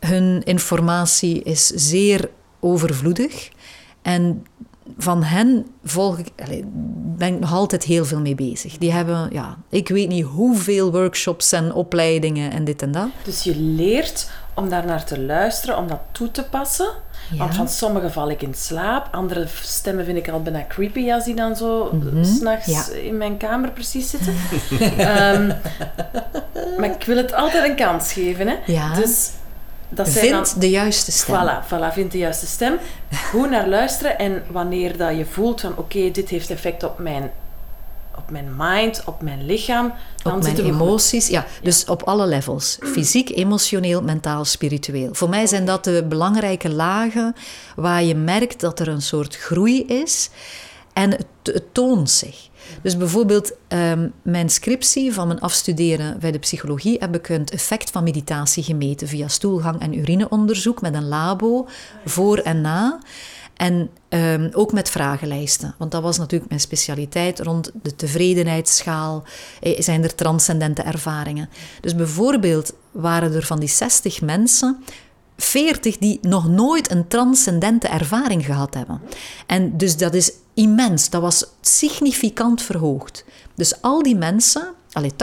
hun informatie is zeer overvloedig. En van hen volg ik, ben ik nog altijd heel veel mee bezig. Die hebben, ja, ik weet niet hoeveel workshops en opleidingen en dit en dat. Dus je leert om daar naar te luisteren, om dat toe te passen. Want van sommigen val ik in slaap. Andere stemmen vind ik al bijna creepy als die dan zo mm -hmm. s'nachts in mijn kamer precies zitten. um, maar ik wil het altijd een kans geven. Hè? Ja. Dus dat vind dan, de juiste stem. Voilà, voilà, vind de juiste stem. Goed naar luisteren en wanneer dat je voelt van oké, dit heeft effect op mijn, op mijn mind, op mijn lichaam. Dan op mijn emoties, ja, Dus op alle levels. Fysiek, emotioneel, mentaal, spiritueel. Voor mij zijn dat de belangrijke lagen waar je merkt dat er een soort groei is. En het, het toont zich. Dus bijvoorbeeld um, mijn scriptie van mijn afstuderen bij de psychologie heb ik het effect van meditatie gemeten via stoelgang- en urineonderzoek met een labo voor en na. En um, ook met vragenlijsten, want dat was natuurlijk mijn specialiteit rond de tevredenheidsschaal. Eh, zijn er transcendente ervaringen? Dus bijvoorbeeld waren er van die 60 mensen 40 die nog nooit een transcendente ervaring gehad hebben. En dus dat is immens. Dat was significant verhoogd. Dus al die mensen, allee, 80%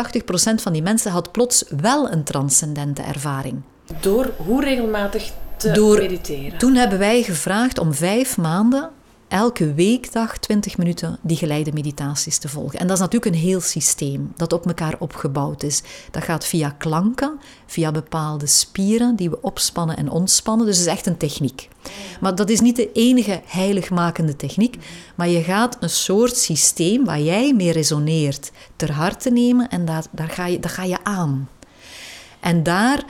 van die mensen had plots wel een transcendente ervaring. Door hoe regelmatig te Door- mediteren? Toen hebben wij gevraagd om vijf maanden elke weekdag 20 minuten die geleide meditaties te volgen. En dat is natuurlijk een heel systeem dat op elkaar opgebouwd is. Dat gaat via klanken, via bepaalde spieren die we opspannen en ontspannen. Dus het is echt een techniek. Maar dat is niet de enige heiligmakende techniek. Maar je gaat een soort systeem waar jij mee resoneert ter harte nemen en daar, daar, ga, je, daar ga je aan. En daar,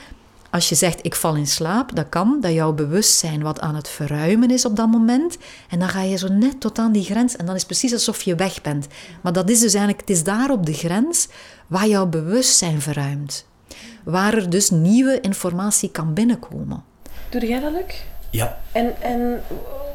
als je zegt ik val in slaap, dat kan, dat jouw bewustzijn wat aan het verruimen is op dat moment. En dan ga je zo net tot aan die grens en dan is het precies alsof je weg bent. Maar dat is dus eigenlijk, het is daar op de grens waar jouw bewustzijn verruimt. Waar er dus nieuwe informatie kan binnenkomen. Doe jij dat, Luc? Ja, En, en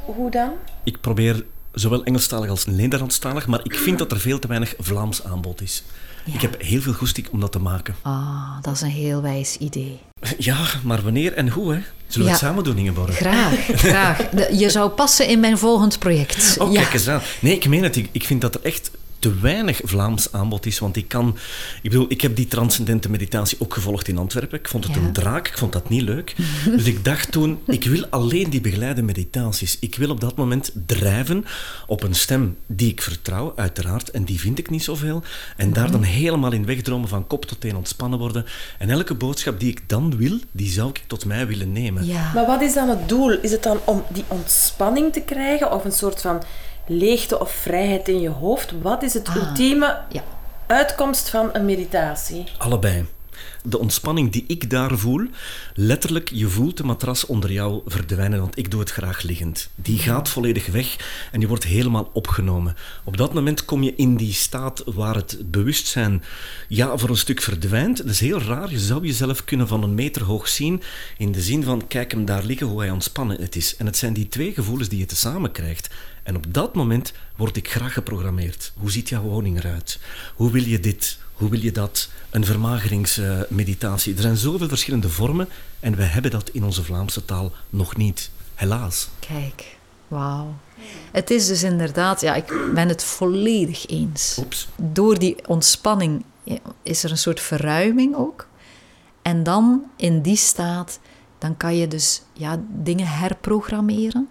hoe dan? ik probeer zowel Engelstalig als Nederlandstalig, maar ik vind dat er veel te weinig Vlaams aanbod is. Ja. Ik heb heel veel goesting om dat te maken. Ah, dat is een heel wijs idee. Ja, maar wanneer en hoe, hè? Zullen we het samen doen, Ingeborg? Graag, graag. Je zou passen in mijn volgend project. Oh, ja. kijk eens aan. Nee, ik meen het. Ik, ik vind dat er echt te weinig Vlaams aanbod is. Want ik kan... Ik bedoel, ik heb die transcendente meditatie ook gevolgd in Antwerpen. Ik vond het Ja. een draak. Ik vond dat niet leuk. Dus ik dacht toen, ik wil alleen die begeleide meditaties. Ik wil op dat moment drijven op een stem die ik vertrouw, uiteraard. En die vind ik niet zoveel. En daar dan helemaal in wegdromen van kop tot teen ontspannen worden. En elke boodschap die ik dan wil, die zou ik tot mij willen nemen. Ja. Maar wat is dan het doel? Is het dan om die ontspanning te krijgen of een soort van leegte of vrijheid in je hoofd? Wat is het Ah. ultieme Ja. uitkomst van een meditatie? Allebei. De ontspanning die ik daar voel, letterlijk, je voelt de matras onder jou verdwijnen, want ik doe het graag liggend. Die gaat volledig weg en je wordt helemaal opgenomen. Op dat moment kom je in die staat waar het bewustzijn ja, voor een stuk verdwijnt. Dat is heel raar, je zou jezelf kunnen van een meter hoog zien, in de zin van, kijk hem daar liggen, hoe hij ontspannen het is. En het zijn die twee gevoelens die je tezamen krijgt. En op dat moment word ik graag geprogrammeerd. Hoe ziet jouw woning eruit? Hoe wil je dit? Hoe wil je dat? Een vermageringsmeditatie. Er zijn zoveel verschillende vormen en wij hebben dat in onze Vlaamse taal nog niet. Helaas. Kijk, wauw. Het is dus inderdaad, ja, ik ben het volledig eens. Oeps. Door die ontspanning is er een soort verruiming ook. En dan in die staat, dan kan je dus ja, dingen herprogrammeren.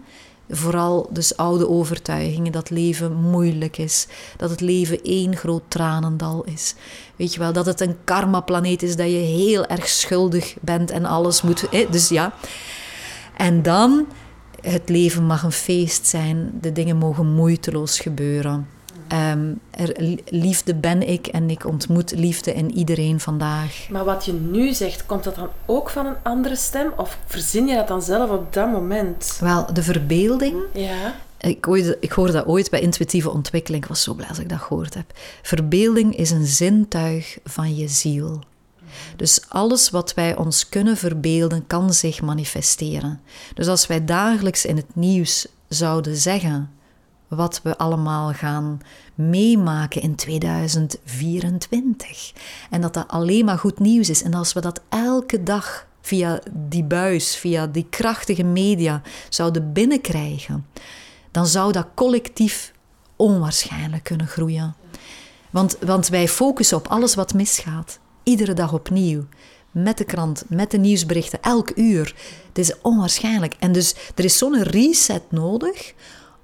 Vooral dus oude overtuigingen dat leven moeilijk is, dat het leven één groot tranendal is. Weet je wel, dat het een karmaplaneet is, dat je heel erg schuldig bent en alles moet. hè, Dus ja. En dan, het leven mag een feest zijn, de dingen mogen moeiteloos gebeuren. Ehm, er, liefde ben ik en ik ontmoet liefde in iedereen vandaag. Maar wat je nu zegt, komt dat dan ook van een andere stem? Of verzin je dat dan zelf op dat moment? Wel, de verbeelding, Ja. ik, ooit, ik hoorde dat ooit bij intuïtieve ontwikkeling, ik was zo blij als ik dat gehoord heb. Verbeelding is een zintuig van je ziel. Dus alles wat wij ons kunnen verbeelden, kan zich manifesteren. Dus als wij dagelijks in het nieuws zouden zeggen wat we allemaal gaan meemaken in 2024. En dat dat alleen maar goed nieuws is. En als we dat elke dag via die buis, via die krachtige media zouden binnenkrijgen, dan zou dat collectief onwaarschijnlijk kunnen groeien. Want, want wij focussen op alles wat misgaat. Iedere dag opnieuw. Met de krant, met de nieuwsberichten, elk uur. Het is onwaarschijnlijk. En dus er is zo'n reset nodig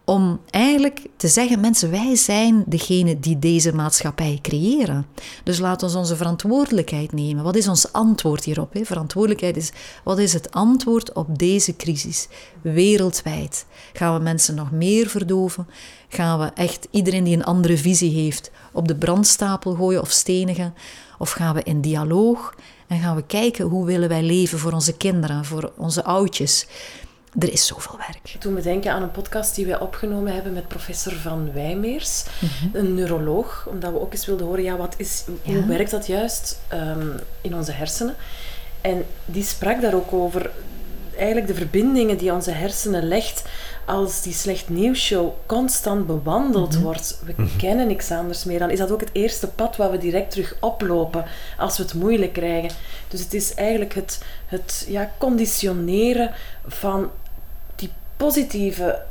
om eigenlijk te zeggen: mensen, wij zijn degene die deze maatschappij creëren. Dus laat ons onze verantwoordelijkheid nemen. Wat is ons antwoord hierop? Hè? Verantwoordelijkheid is: wat is het antwoord op deze crisis wereldwijd? Gaan we mensen nog meer verdoven? Gaan we echt iedereen die een andere visie heeft op de brandstapel gooien of stenigen? Of gaan we in dialoog en gaan we kijken hoe willen wij leven voor onze kinderen, voor onze oudjes? Er is zoveel werk. Toen we denken aan een podcast die wij opgenomen hebben met professor Van Wijmeers, een neuroloog, omdat we ook eens wilden horen, ja, wat is, hoe werkt dat juist ehm, in onze hersenen? En die sprak daar ook over. eigenlijk de verbindingen die onze hersenen legt als die slecht nieuwsshow constant bewandeld Mhm. wordt. We kennen niks anders meer. Dan is dat ook het eerste pad waar we direct terug oplopen als we het moeilijk krijgen. Dus het is eigenlijk het, het ja, conditioneren van die positieve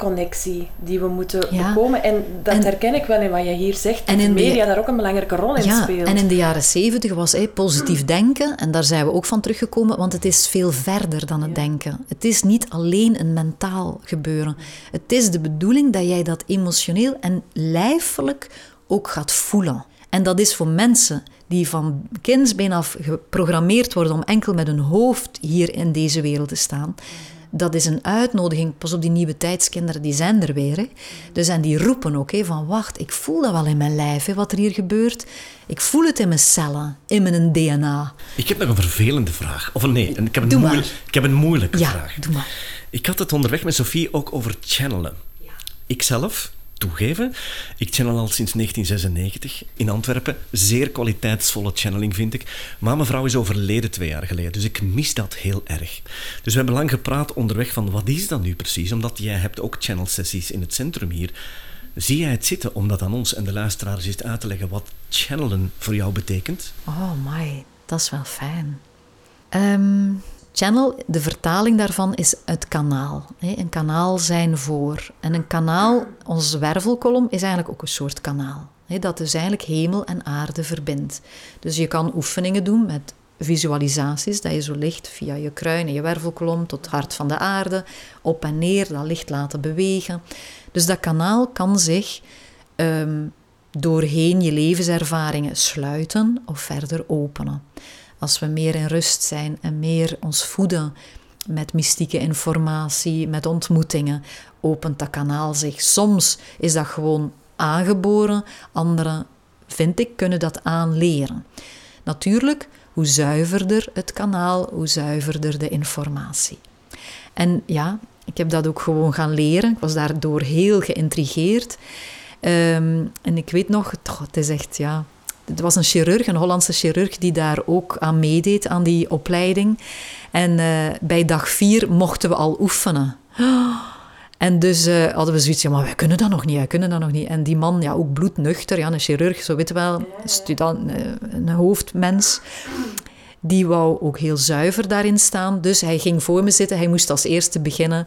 connectie die we moeten Ja. bekomen. En dat En- herken ik wel in wat je hier zegt. En in de media daar ook een belangrijke rol in Ja, speelt. en in de jaren zeventig was hij positief denken, en daar zijn we ook van teruggekomen, want het is veel verder dan het denken. Het is niet alleen een mentaal gebeuren. Het is de bedoeling dat jij dat emotioneel en lijfelijk ook gaat voelen. En dat is voor mensen die van kindsbeen af geprogrammeerd worden om enkel met hun hoofd hier in deze wereld te staan. Dat is een uitnodiging. Pas op, die nieuwe tijdskinderen, die zijn er weer. Hè. Dus en die roepen ook hè, van, wacht, ik voel dat wel in mijn lijf, hè, wat er hier gebeurt. Ik voel het in mijn cellen, in mijn DNA. Ik heb nog een vervelende vraag. Of nee, ik heb een, Doe maar. moeilijk, ik heb een moeilijke Ja, vraag. doe maar. Ik had het onderweg met Sophie ook over channelen. Ikzelf, toegeven, ik channel al sinds 1996 in Antwerpen. Zeer kwaliteitsvolle channeling vind ik. Maar mijn vrouw is overleden twee jaar geleden, dus ik mis dat heel erg. Dus we hebben lang gepraat onderweg van wat is dat nu precies? Omdat jij hebt ook channelsessies in het centrum hier. Zie jij het zitten om dat aan ons en de luisteraars eens uit te leggen wat channelen voor jou betekent? Oh my, dat is wel fijn. Ehm, channel, de vertaling daarvan is het kanaal. Een kanaal zijn voor. En een kanaal, onze wervelkolom, is eigenlijk ook een soort kanaal. dat dus eigenlijk hemel en aarde verbindt. Dus je kan oefeningen doen met visualisaties, dat je zo licht via je kruin en je wervelkolom tot het hart van de aarde, op en neer, dat licht laten bewegen. Dus dat kanaal kan zich ehm, doorheen je levenservaringen sluiten of verder openen. Als we meer in rust zijn en meer ons voeden met mystieke informatie, met ontmoetingen, opent dat kanaal zich. Soms is dat gewoon aangeboren, anderen, vind ik, kunnen dat aanleren. Natuurlijk, hoe zuiverder het kanaal, hoe zuiverder de informatie. En ja, ik heb dat ook gewoon gaan leren. Ik was daardoor heel geïntrigeerd. Ehm, en ik weet nog, het is echt, ja... Het was een chirurg, een Hollandse chirurg, die daar ook aan meedeed, aan die opleiding. En eh, bij dag vier mochten we al oefenen. En dus eh, hadden we zoiets, ja, maar wij kunnen dat nog niet, wij kunnen dat nog niet. En die man, ja, ook bloednuchter, ja, een chirurg, zo weet je wel, student, eh, een hoofdmens. Die wou ook heel zuiver daarin staan. Dus hij ging voor me zitten. Hij moest als eerste beginnen.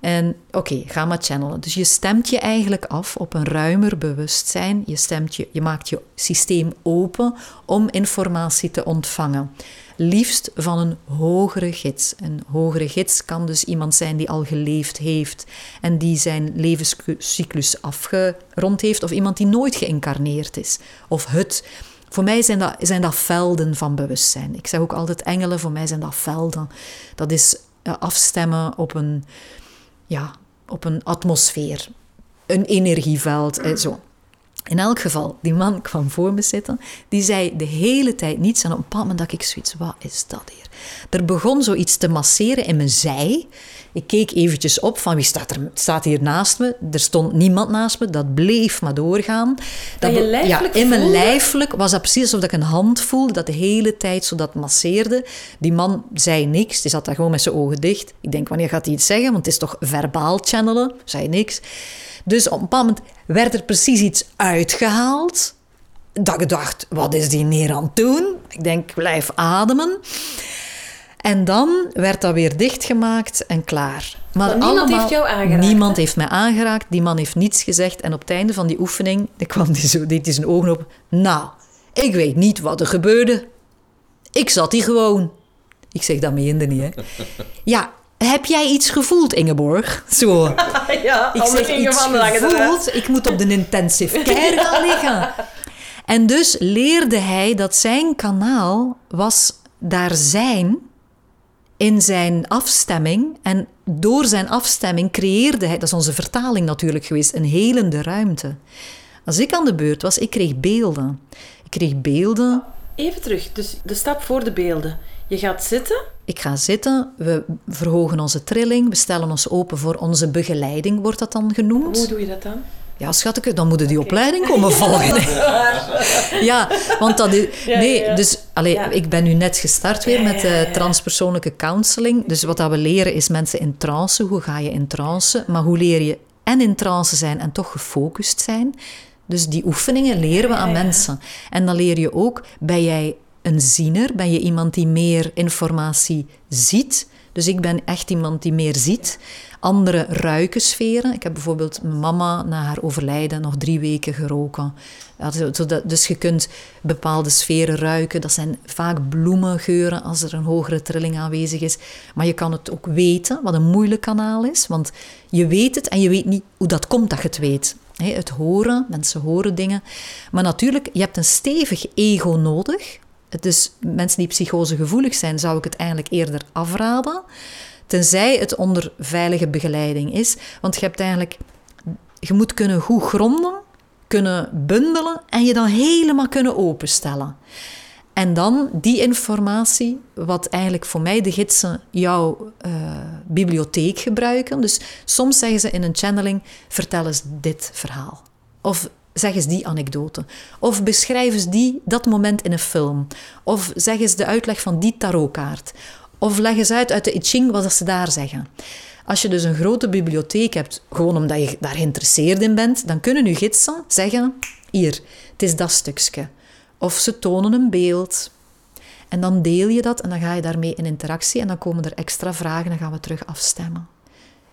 En oké, ga maar channelen. Dus je stemt je eigenlijk af op een ruimer bewustzijn. Je, stemt je, je maakt je systeem open om informatie te ontvangen. Liefst van een hogere gids. Een hogere gids kan dus iemand zijn die al geleefd heeft en die zijn levenscyclus afgerond heeft, of iemand die nooit geïncarneerd is. Of het. Voor mij zijn dat, zijn dat velden van bewustzijn. Ik zeg ook altijd engelen, voor mij zijn dat velden. Dat is eh, afstemmen op een, ja, op een atmosfeer, een energieveld. eh, zo. In elk geval, die man kwam voor me zitten. Die zei de hele tijd niets. En op een bepaald moment dacht ik zoiets, wat is dat hier? Er begon zoiets te masseren in mijn zij. Ik keek eventjes op van wie staat er staat hier naast me. Er stond niemand naast me. Dat bleef maar doorgaan. Dat je ja, in mijn voelde? lijfelijk was dat precies alsof ik een hand voelde dat de hele tijd zo dat masseerde. Die man zei niks. Die zat daar gewoon met zijn ogen dicht. Ik denk, wanneer gaat hij iets zeggen? Want het is toch verbaal channelen? Zei niks. Dus op een bepaald moment werd er precies iets uitgehaald. Dat ik dacht, wat is die neer aan het doen? Ik denk, blijf ademen. En dan werd dat weer dichtgemaakt en klaar. Maar Maar niemand heeft jou aangeraakt, Niemand hè? heeft mij aangeraakt. Die man heeft niets gezegd. En op het einde van die oefening kwam hij zo, deed hij zijn ogen op. Nou, ik weet niet wat er gebeurde. Ik zat hier gewoon. Ik zeg, dat meende niet, hè. Ja, heb jij iets gevoeld, Ingeborg? Zo. ja, Ik zeg iets gevoeld. Ik moet op de intensive care gaan liggen. En dus leerde hij dat zijn kanaal was daar zijn in zijn afstemming. En door zijn afstemming creëerde hij, dat is onze vertaling natuurlijk geweest, een helende ruimte. Als ik aan de beurt was, ik kreeg beelden. Ik kreeg beelden. Even terug, dus de stap voor de beelden. Je gaat zitten. Ik ga zitten, we verhogen onze trilling, we stellen ons open voor onze begeleiding, wordt dat dan genoemd. Hoe doe je dat dan? Ja, schatje, dan moeten die opleiding komen volgen. ja, want dat is... Nee, dus... Allee, ik ben nu net gestart weer met uh, transpersoonlijke counseling. Dus wat dat we leren is mensen in trance. Hoe ga je in trance? Maar hoe leer je en in trance zijn en toch gefocust zijn? Dus die oefeningen leren we aan mensen. En dan leer je ook, ben jij een ziener? Ben je iemand die meer informatie ziet? Dus ik ben echt iemand die meer ziet. Andere ruiken sferen. Ik heb bijvoorbeeld mijn mama na haar overlijden nog drie weken geroken. Dus je kunt bepaalde sferen ruiken. Dat zijn vaak bloemengeuren als er een hogere trilling aanwezig is. Maar je kan het ook weten, wat een moeilijk kanaal is. Want je weet het en je weet niet hoe dat komt dat je het weet. Het horen, mensen horen dingen. Maar natuurlijk, je hebt een stevig ego nodig. Dus mensen die psychosegevoelig zijn, zou ik het eigenlijk eerder afraden. Tenzij het onder veilige begeleiding is. Want je hebt eigenlijk... Je moet kunnen goed gronden, kunnen bundelen en je dan helemaal kunnen openstellen. En dan die informatie, wat eigenlijk voor mij de gidsen jouw uh, bibliotheek gebruiken. Dus soms zeggen ze in een channeling: vertel eens dit verhaal. Of zeg eens die anekdote. Of beschrijf eens die, dat moment in een film. Of zeg eens de uitleg van die tarotkaart. Of leg eens uit uit de I Ching wat ze daar zeggen. Als je dus een grote bibliotheek hebt, gewoon omdat je daar geïnteresseerd in bent, dan kunnen je gidsen zeggen: hier, het is dat stukje. Of ze tonen een beeld. En dan deel je dat en dan ga je daarmee in interactie en dan komen er extra vragen en dan gaan we terug afstemmen.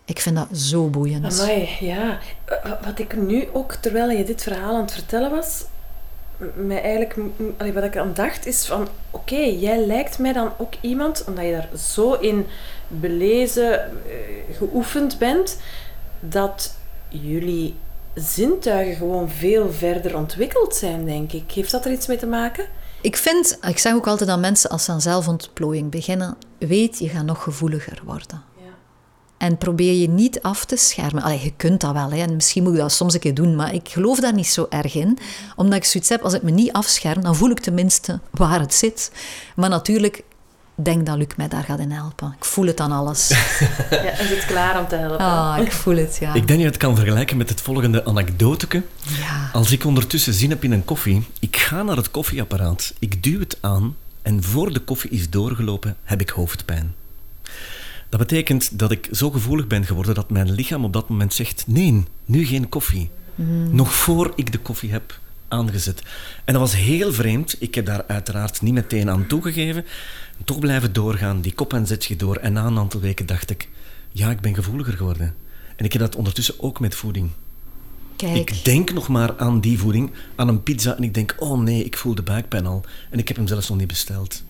Ik vind dat zo boeiend. Amai, ja. Wat ik nu ook, terwijl je dit verhaal aan het vertellen was, mij eigenlijk, wat ik aan dacht, is van, oké, jij lijkt mij dan ook iemand, omdat je daar zo in belezen, eh, geoefend bent, dat jullie zintuigen gewoon veel verder ontwikkeld zijn, denk ik. Heeft dat er iets mee te maken? Ik vind, ik zeg ook altijd aan mensen als ze aan zelfontplooiing beginnen, weet, je gaat nog gevoeliger worden. En probeer je niet af te schermen. Allee, je kunt dat wel, hè. en misschien moet ik dat soms een keer doen, maar ik geloof daar niet zo erg in. Omdat ik zoiets heb, als ik me niet afscherm, dan voel ik tenminste waar het zit. Maar natuurlijk, denk dat Luc mij daar gaat in helpen. Ik voel het aan alles. ja, en zit klaar om te helpen. Ah, ik voel het, ja. Ik denk dat je het kan vergelijken met het volgende anekdoteke. Ja. Als ik ondertussen zin heb in een koffie, ik ga naar het koffieapparaat, ik duw het aan en voor de koffie is doorgelopen, heb ik hoofdpijn. Dat betekent dat ik zo gevoelig ben geworden dat mijn lichaam op dat moment zegt: nee, nu geen koffie. Mm. Nog voor ik de koffie heb aangezet. En dat was heel vreemd. Ik heb daar uiteraard niet meteen aan toegegeven. Toch blijven doorgaan, die kop en zet je door. En na een aantal weken dacht ik: ja, ik ben gevoeliger geworden. En ik heb dat ondertussen ook met voeding. Kijk. Ik denk nog maar aan die voeding, aan een pizza, en ik denk: oh nee, ik voel de buikpijn al. En ik heb hem zelfs nog niet besteld.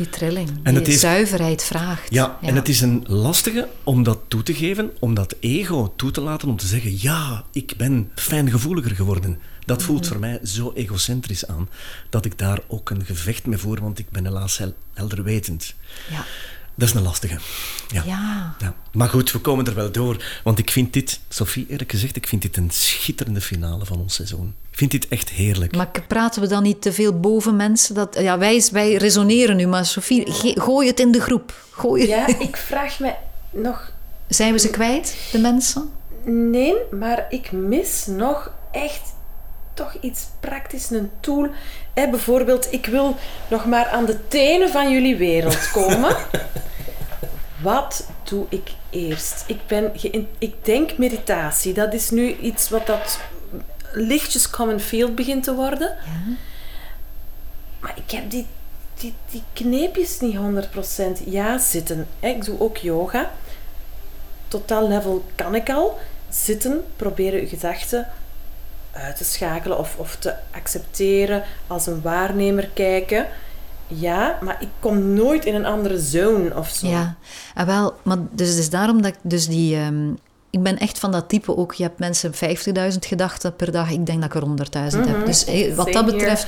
Die trilling, en die is, zuiverheid vraagt. Ja, en het is een lastige om dat toe te geven, om dat ego toe te laten, om te zeggen, ja, ik ben fijngevoeliger geworden. Dat voelt voor mij zo egocentrisch aan, dat ik daar ook een gevecht mee voer, want ik ben helaas hel helderwetend. Ja. Dat is een lastige. Ja. Ja. ja. Maar goed, we komen er wel door. Want ik vind dit, Sophie, eerlijk gezegd, ik vind dit een schitterende finale van ons seizoen. Ik vind dit echt heerlijk. Maar praten we dan niet te veel boven mensen? Dat, ja, wij, wij resoneren nu, maar Sophie, gooi het in de groep. Gooi Ja, ik vraag me nog... Zijn we ze kwijt, de mensen? Nee, maar ik mis nog echt toch iets praktisch, een tool. Hè, bijvoorbeeld, ik wil nog maar aan de tenen van jullie wereld komen. wat doe ik eerst? Ik, ben ik denk meditatie. Dat is nu iets wat dat lichtjes common field begint te worden. Ja. Maar ik heb die, die, die kneepjes niet 100%. Ja, zitten. Ik doe ook yoga. Totaal level kan ik al. Zitten, proberen uw gedachten uit te schakelen of, of te accepteren, als een waarnemer kijken. Ja, maar ik kom nooit in een andere zone of zo. Ja, ah, wel, maar dus het is daarom dat ik dus die... Um, ik ben echt van dat type ook. Je hebt mensen 50.000 gedachten per dag. Ik denk dat ik er 100.000 heb. Mhm. Dus wat dat betreft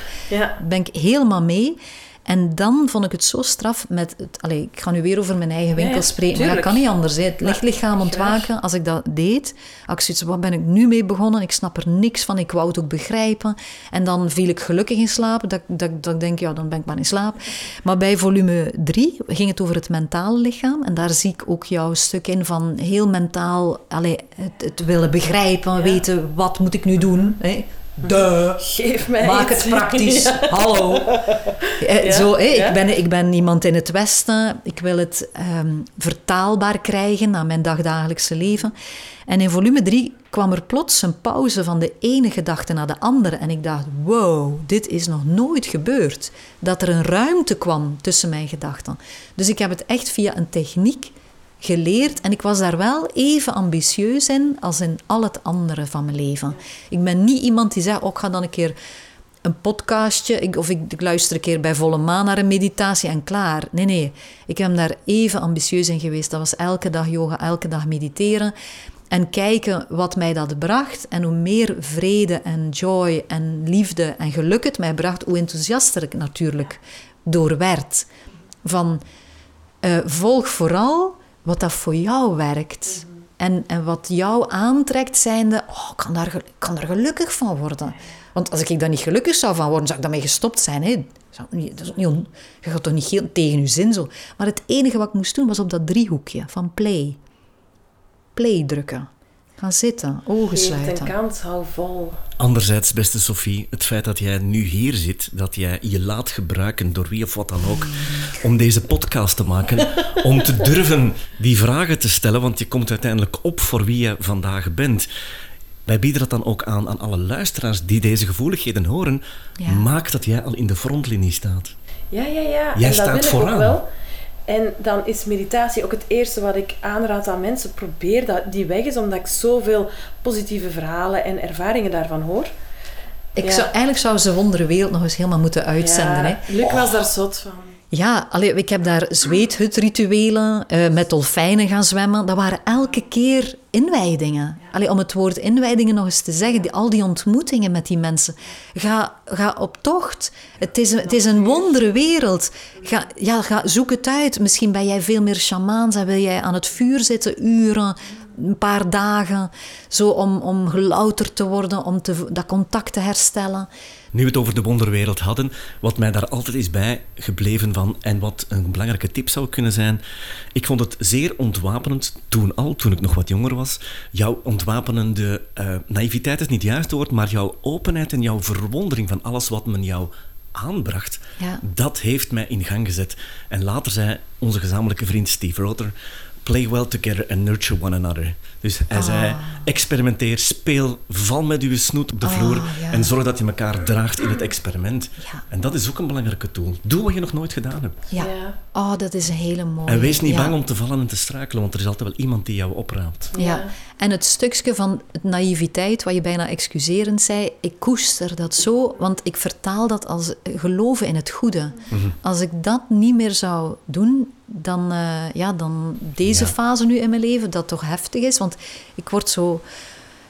ben ik helemaal mee. En dan vond ik het zo straf met... Het, allez, ik ga nu weer over mijn eigen winkel ja, spreken, maar dat kan niet anders. Hè. Het lichtlichaam ontwaken, als ik dat deed, had ik zoiets wat ben ik nu mee begonnen? Ik snap er niks van, ik wou het ook begrijpen. En dan viel ik gelukkig in slaap, dat, dat, dat ik denk, ja, dan ben ik maar in slaap. Maar bij volume 3 ging het over het mentale lichaam. En daar zie ik ook jouw stuk in van heel mentaal, allez, het, het willen begrijpen, weten, wat moet ik nu doen? Hè? Duh. Geef mij Maak iets. het praktisch. Ja. Hallo. Eh, Ja, Zo, ja. ik, ben, ik ben iemand in het Westen. Ik wil het ehm, vertaalbaar krijgen naar mijn dagdagelijkse leven. En in volume 3 kwam er plots een pauze van de ene gedachte naar de andere. En ik dacht, wow, dit is nog nooit gebeurd. Dat er een ruimte kwam tussen mijn gedachten. Dus ik heb het echt via een techniek geleerd. En ik was daar wel even ambitieus in als in al het andere van mijn leven. Ik ben niet iemand die zegt, oh, ik ga dan een keer een podcastje, ik, of ik, ik luister een keer bij volle maan naar een meditatie en klaar. Nee, nee. Ik ben daar even ambitieus in geweest. Dat was elke dag yoga, elke dag mediteren. En kijken wat mij dat bracht. En hoe meer vrede en joy en liefde en geluk het mij bracht, hoe enthousiaster ik natuurlijk door werd. Van eh, volg vooral wat dat voor jou werkt. En, en wat jou aantrekt, zijnde, oh, ik kan daar, kan daar gelukkig van worden. Want als ik daar niet gelukkig zou van worden, zou ik daarmee gestopt zijn. Hè? Dat is niet on- je gaat toch niet heel tegen je zin zo. Maar het enige wat ik moest doen, was op dat driehoekje van play. Play drukken. Gaan zitten, ogen Geef sluiten. een kans, hou vol. Anderzijds, beste Sophie, het feit dat jij nu hier zit, dat jij je laat gebruiken door wie of wat dan ook, om deze podcast te maken, om te durven die vragen te stellen, want je komt uiteindelijk op voor wie je vandaag bent. Wij bieden dat dan ook aan aan alle luisteraars die deze gevoeligheden horen. Ja. Maak dat jij al in de frontlinie staat. Ja, ja, ja. Jij en staat dat wil ik vooraan. ook wel. En dan is meditatie ook het eerste wat ik aanraad aan mensen. Probeer dat die weg is, omdat ik zoveel positieve verhalen en ervaringen daarvan hoor. Ik Ja. zou, eigenlijk zou ze Wondere Wereld nog eens helemaal moeten uitzenden. ja, Hè? Luc was daar zot van. Ja, ik heb daar zweethutrituelen, eh met dolfijnen gaan zwemmen. Dat waren elke keer inwijdingen. Allee, om het woord inwijdingen nog eens te zeggen, die, al die ontmoetingen met die mensen. Ga, ga op tocht. Het is, een, het is een wondere wereld. Ga, ja, ga, zoek het uit. Misschien ben jij veel meer shamaans en wil jij aan het vuur zitten uren, een paar dagen, zo om, om gelouterd te worden, om te, dat contact te herstellen. Nu we het over de wonderwereld hadden, wat mij daar altijd is bij gebleven van en wat een belangrijke tip zou kunnen zijn. Ik vond het zeer ontwapenend toen al, toen ik nog wat jonger was. Jouw ontwapenende eh, naïviteit is niet het juiste woord, maar jouw openheid en jouw verwondering van alles wat men jou aanbracht, Ja. dat heeft mij in gang gezet. En later zei onze gezamenlijke vriend Steve Rotter, play well together and nurture one another. Dus hij zei, experimenteer, speel, val met uw snoet op de Ah, vloer ja. en zorg dat je elkaar draagt in het experiment. Ja. En dat is ook een belangrijke tool. Doe wat je nog nooit gedaan hebt. Ja. Ja. Oh, dat is een hele mooie. En wees niet Ja. bang om te vallen en te struikelen, want er is altijd wel iemand die jou opraapt. Ja. Ja. en het stukje van naïviteit, wat je bijna excuserend zei, ik koester dat zo, want ik vertaal dat als geloven in het goede. Als ik dat niet meer zou doen, dan, eh, ja, dan deze Ja. fase nu in mijn leven, dat toch heftig is, want ik word zo...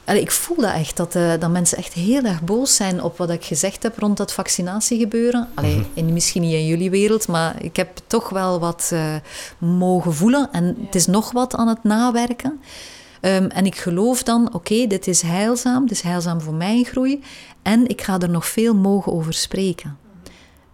Allee, ik voel dat echt, dat, eh, dat mensen echt heel erg boos zijn op wat ik gezegd heb rond dat vaccinatiegebeuren. Allee, in, misschien niet in jullie wereld, maar ik heb toch wel wat eh, mogen voelen. En het is nog wat aan het nawerken. Ehm, en ik geloof dan, oké, dit is heilzaam, dit is heilzaam voor mijn groei. En ik ga er nog veel mogen over spreken.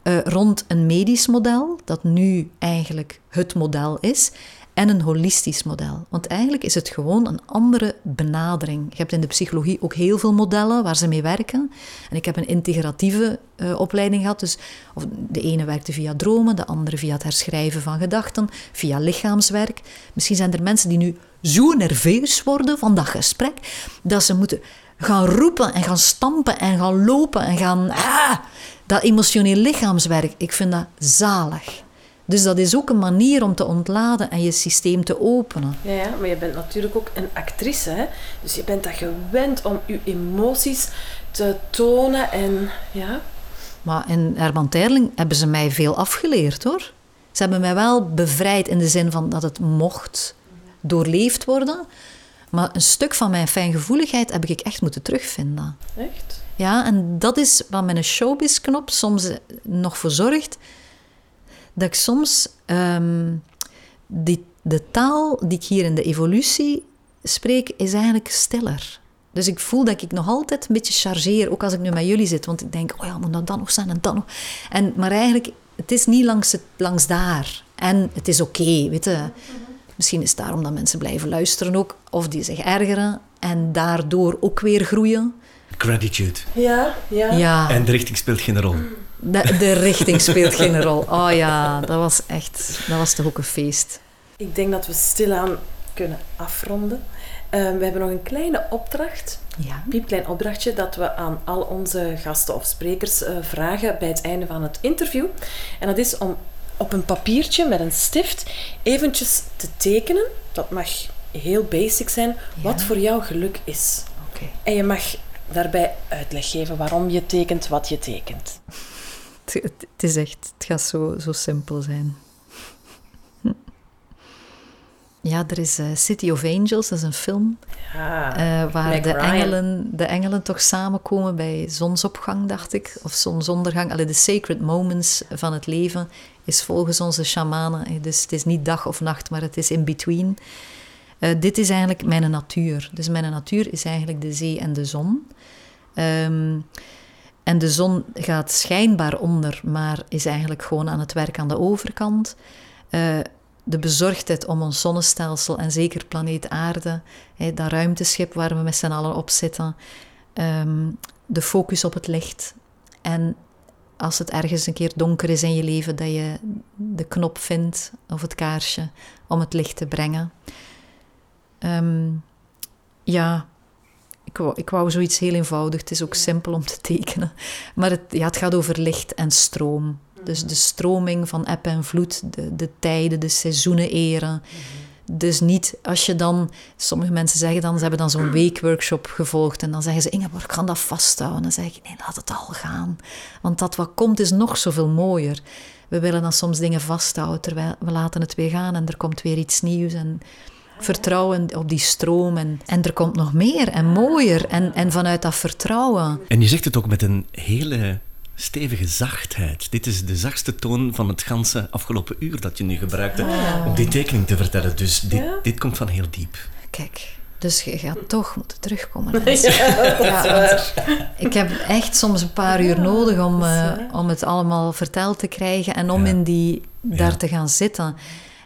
Eh, rond een medisch model, dat nu eigenlijk het model is, en een holistisch model. Want eigenlijk is het gewoon een andere benadering. Je hebt in de psychologie ook heel veel modellen waar ze mee werken. En ik heb een integratieve eh, opleiding gehad. Dus of de ene werkte via dromen, de andere via het herschrijven van gedachten, via lichaamswerk. Misschien zijn er mensen die nu zo nerveus worden van dat gesprek, dat ze moeten gaan roepen en gaan stampen en gaan lopen en gaan... Ah, dat emotioneel lichaamswerk, ik vind dat zalig. Dus dat is ook een manier om te ontladen en je systeem te openen. Ja, ja, maar je bent natuurlijk ook een actrice, hè? Dus je bent dat gewend om je emoties te tonen en ja. Maar in Herman Terling hebben ze mij veel afgeleerd hoor. Ze hebben mij wel bevrijd in de zin van dat het mocht doorleefd worden. Maar een stuk van mijn fijngevoeligheid heb ik echt moeten terugvinden. Echt? Ja, en dat is wat mijn showbiz-knop soms nog voor zorgt. dat ik soms ehm, die, de taal die ik hier in de evolutie spreek, is eigenlijk stiller. Dus ik voel dat ik nog altijd een beetje chargeer, ook als ik nu met jullie zit. Want ik denk, oh ja, moet dat dan nog zijn en dan nog. En, maar eigenlijk, het is niet langs, het, langs daar. En het is oké, weet je. Misschien is het daarom dat mensen blijven luisteren ook. Of die zich ergeren en daardoor ook weer groeien. Gratitude. Ja, ja. Ja, En de richting speelt geen rol. de, de richting speelt geen rol. Oh ja, dat was echt, dat was toch ook een feest. Ik denk dat we stilaan kunnen afronden. Eh, we hebben nog een kleine opdracht, Ja. een piepklein opdrachtje, dat we aan al onze gasten of sprekers eh, vragen bij het einde van het interview. En dat is om op een papiertje met een stift eventjes te tekenen. Dat mag heel basic zijn, wat voor jou geluk is. Oké. En je mag daarbij uitleg geven waarom je tekent wat je tekent. Het, het, het is echt, het gaat zo, zo simpel zijn. Ja, er is eh, City of Angels, dat is een film Ja, eh, waar de Ryan. engelen, de engelen toch samenkomen bij zonsopgang, dacht ik, of zonsondergang. Allee, de sacred moments van het leven is volgens onze shamanen. eh, Dus het is niet dag of nacht, maar het is in between. Eh, dit is eigenlijk mijn natuur. Dus mijn natuur is eigenlijk de zee en de zon. Ehm, en de zon gaat schijnbaar onder, maar is eigenlijk gewoon aan het werk aan de overkant. Eh, de bezorgdheid om ons zonnestelsel en zeker planeet Aarde, dat ruimteschip waar we met z'n allen op zitten, ehm, de focus op het licht. En als het ergens een keer donker is in je leven, dat je de knop vindt of het kaarsje om het licht te brengen. Ehm, ja, ik wou, ik wou zoiets heel eenvoudig. Het is ook simpel om te tekenen. Maar het, ja, het gaat over licht en stroom. Dus de stroming van eb en vloed, de, de tijden, de seizoenen eren. Dus niet als je dan, sommige mensen zeggen dan, ze hebben dan zo'n weekworkshop gevolgd en dan zeggen ze, Ingeborg, ik kan dat vasthouden. Dan zeg ik, nee, laat het al gaan. Want dat wat komt is nog zoveel mooier. We willen dan soms dingen vasthouden, terwijl we laten het weer gaan en er komt weer iets nieuws. En vertrouwen op die stroom en, en er komt nog meer en mooier. En, en vanuit dat vertrouwen En je zegt het ook met een hele stevige zachtheid. Dit is de zachtste toon van het ganse afgelopen uur dat je nu gebruikte om die tekening te vertellen. Dus dit, Ja. dit komt van heel diep. Kijk, dus je gaat toch moeten terugkomen. Ja, ik heb echt soms een paar uur nodig om, eh, om het allemaal verteld te krijgen en om Ja. in die, daar Ja. te gaan zitten.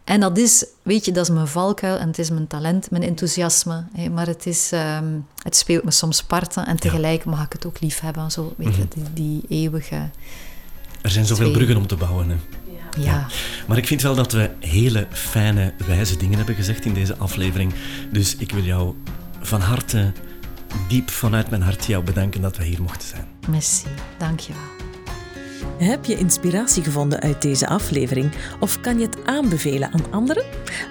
En dat is, weet je, dat is mijn valkuil en het is mijn talent, mijn enthousiasme. hè, maar het, is, ehm, het speelt me soms parten en tegelijk mag ik het ook lief hebben. Zo, weet je, die, die eeuwige... Er zijn zoveel Twee. bruggen om te bouwen. Hè. Ja, Maar ik vind wel dat we hele fijne, wijze dingen hebben gezegd in deze aflevering. Dus ik wil jou van harte, diep vanuit mijn hart, jou bedanken dat we hier mochten zijn. merci. Dankjewel. Heb je inspiratie gevonden uit deze aflevering of kan je het aanbevelen aan anderen?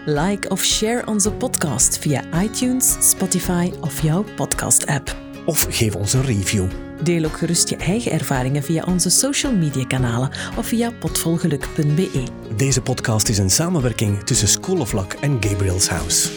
Like of share onze podcast via iTunes, Spotify of jouw podcast-app. Of geef ons een review. Deel ook gerust je eigen ervaringen via onze social media kanalen of via potvolgeluk.be. Deze podcast is een samenwerking tussen School of Luck en Gabriel's House.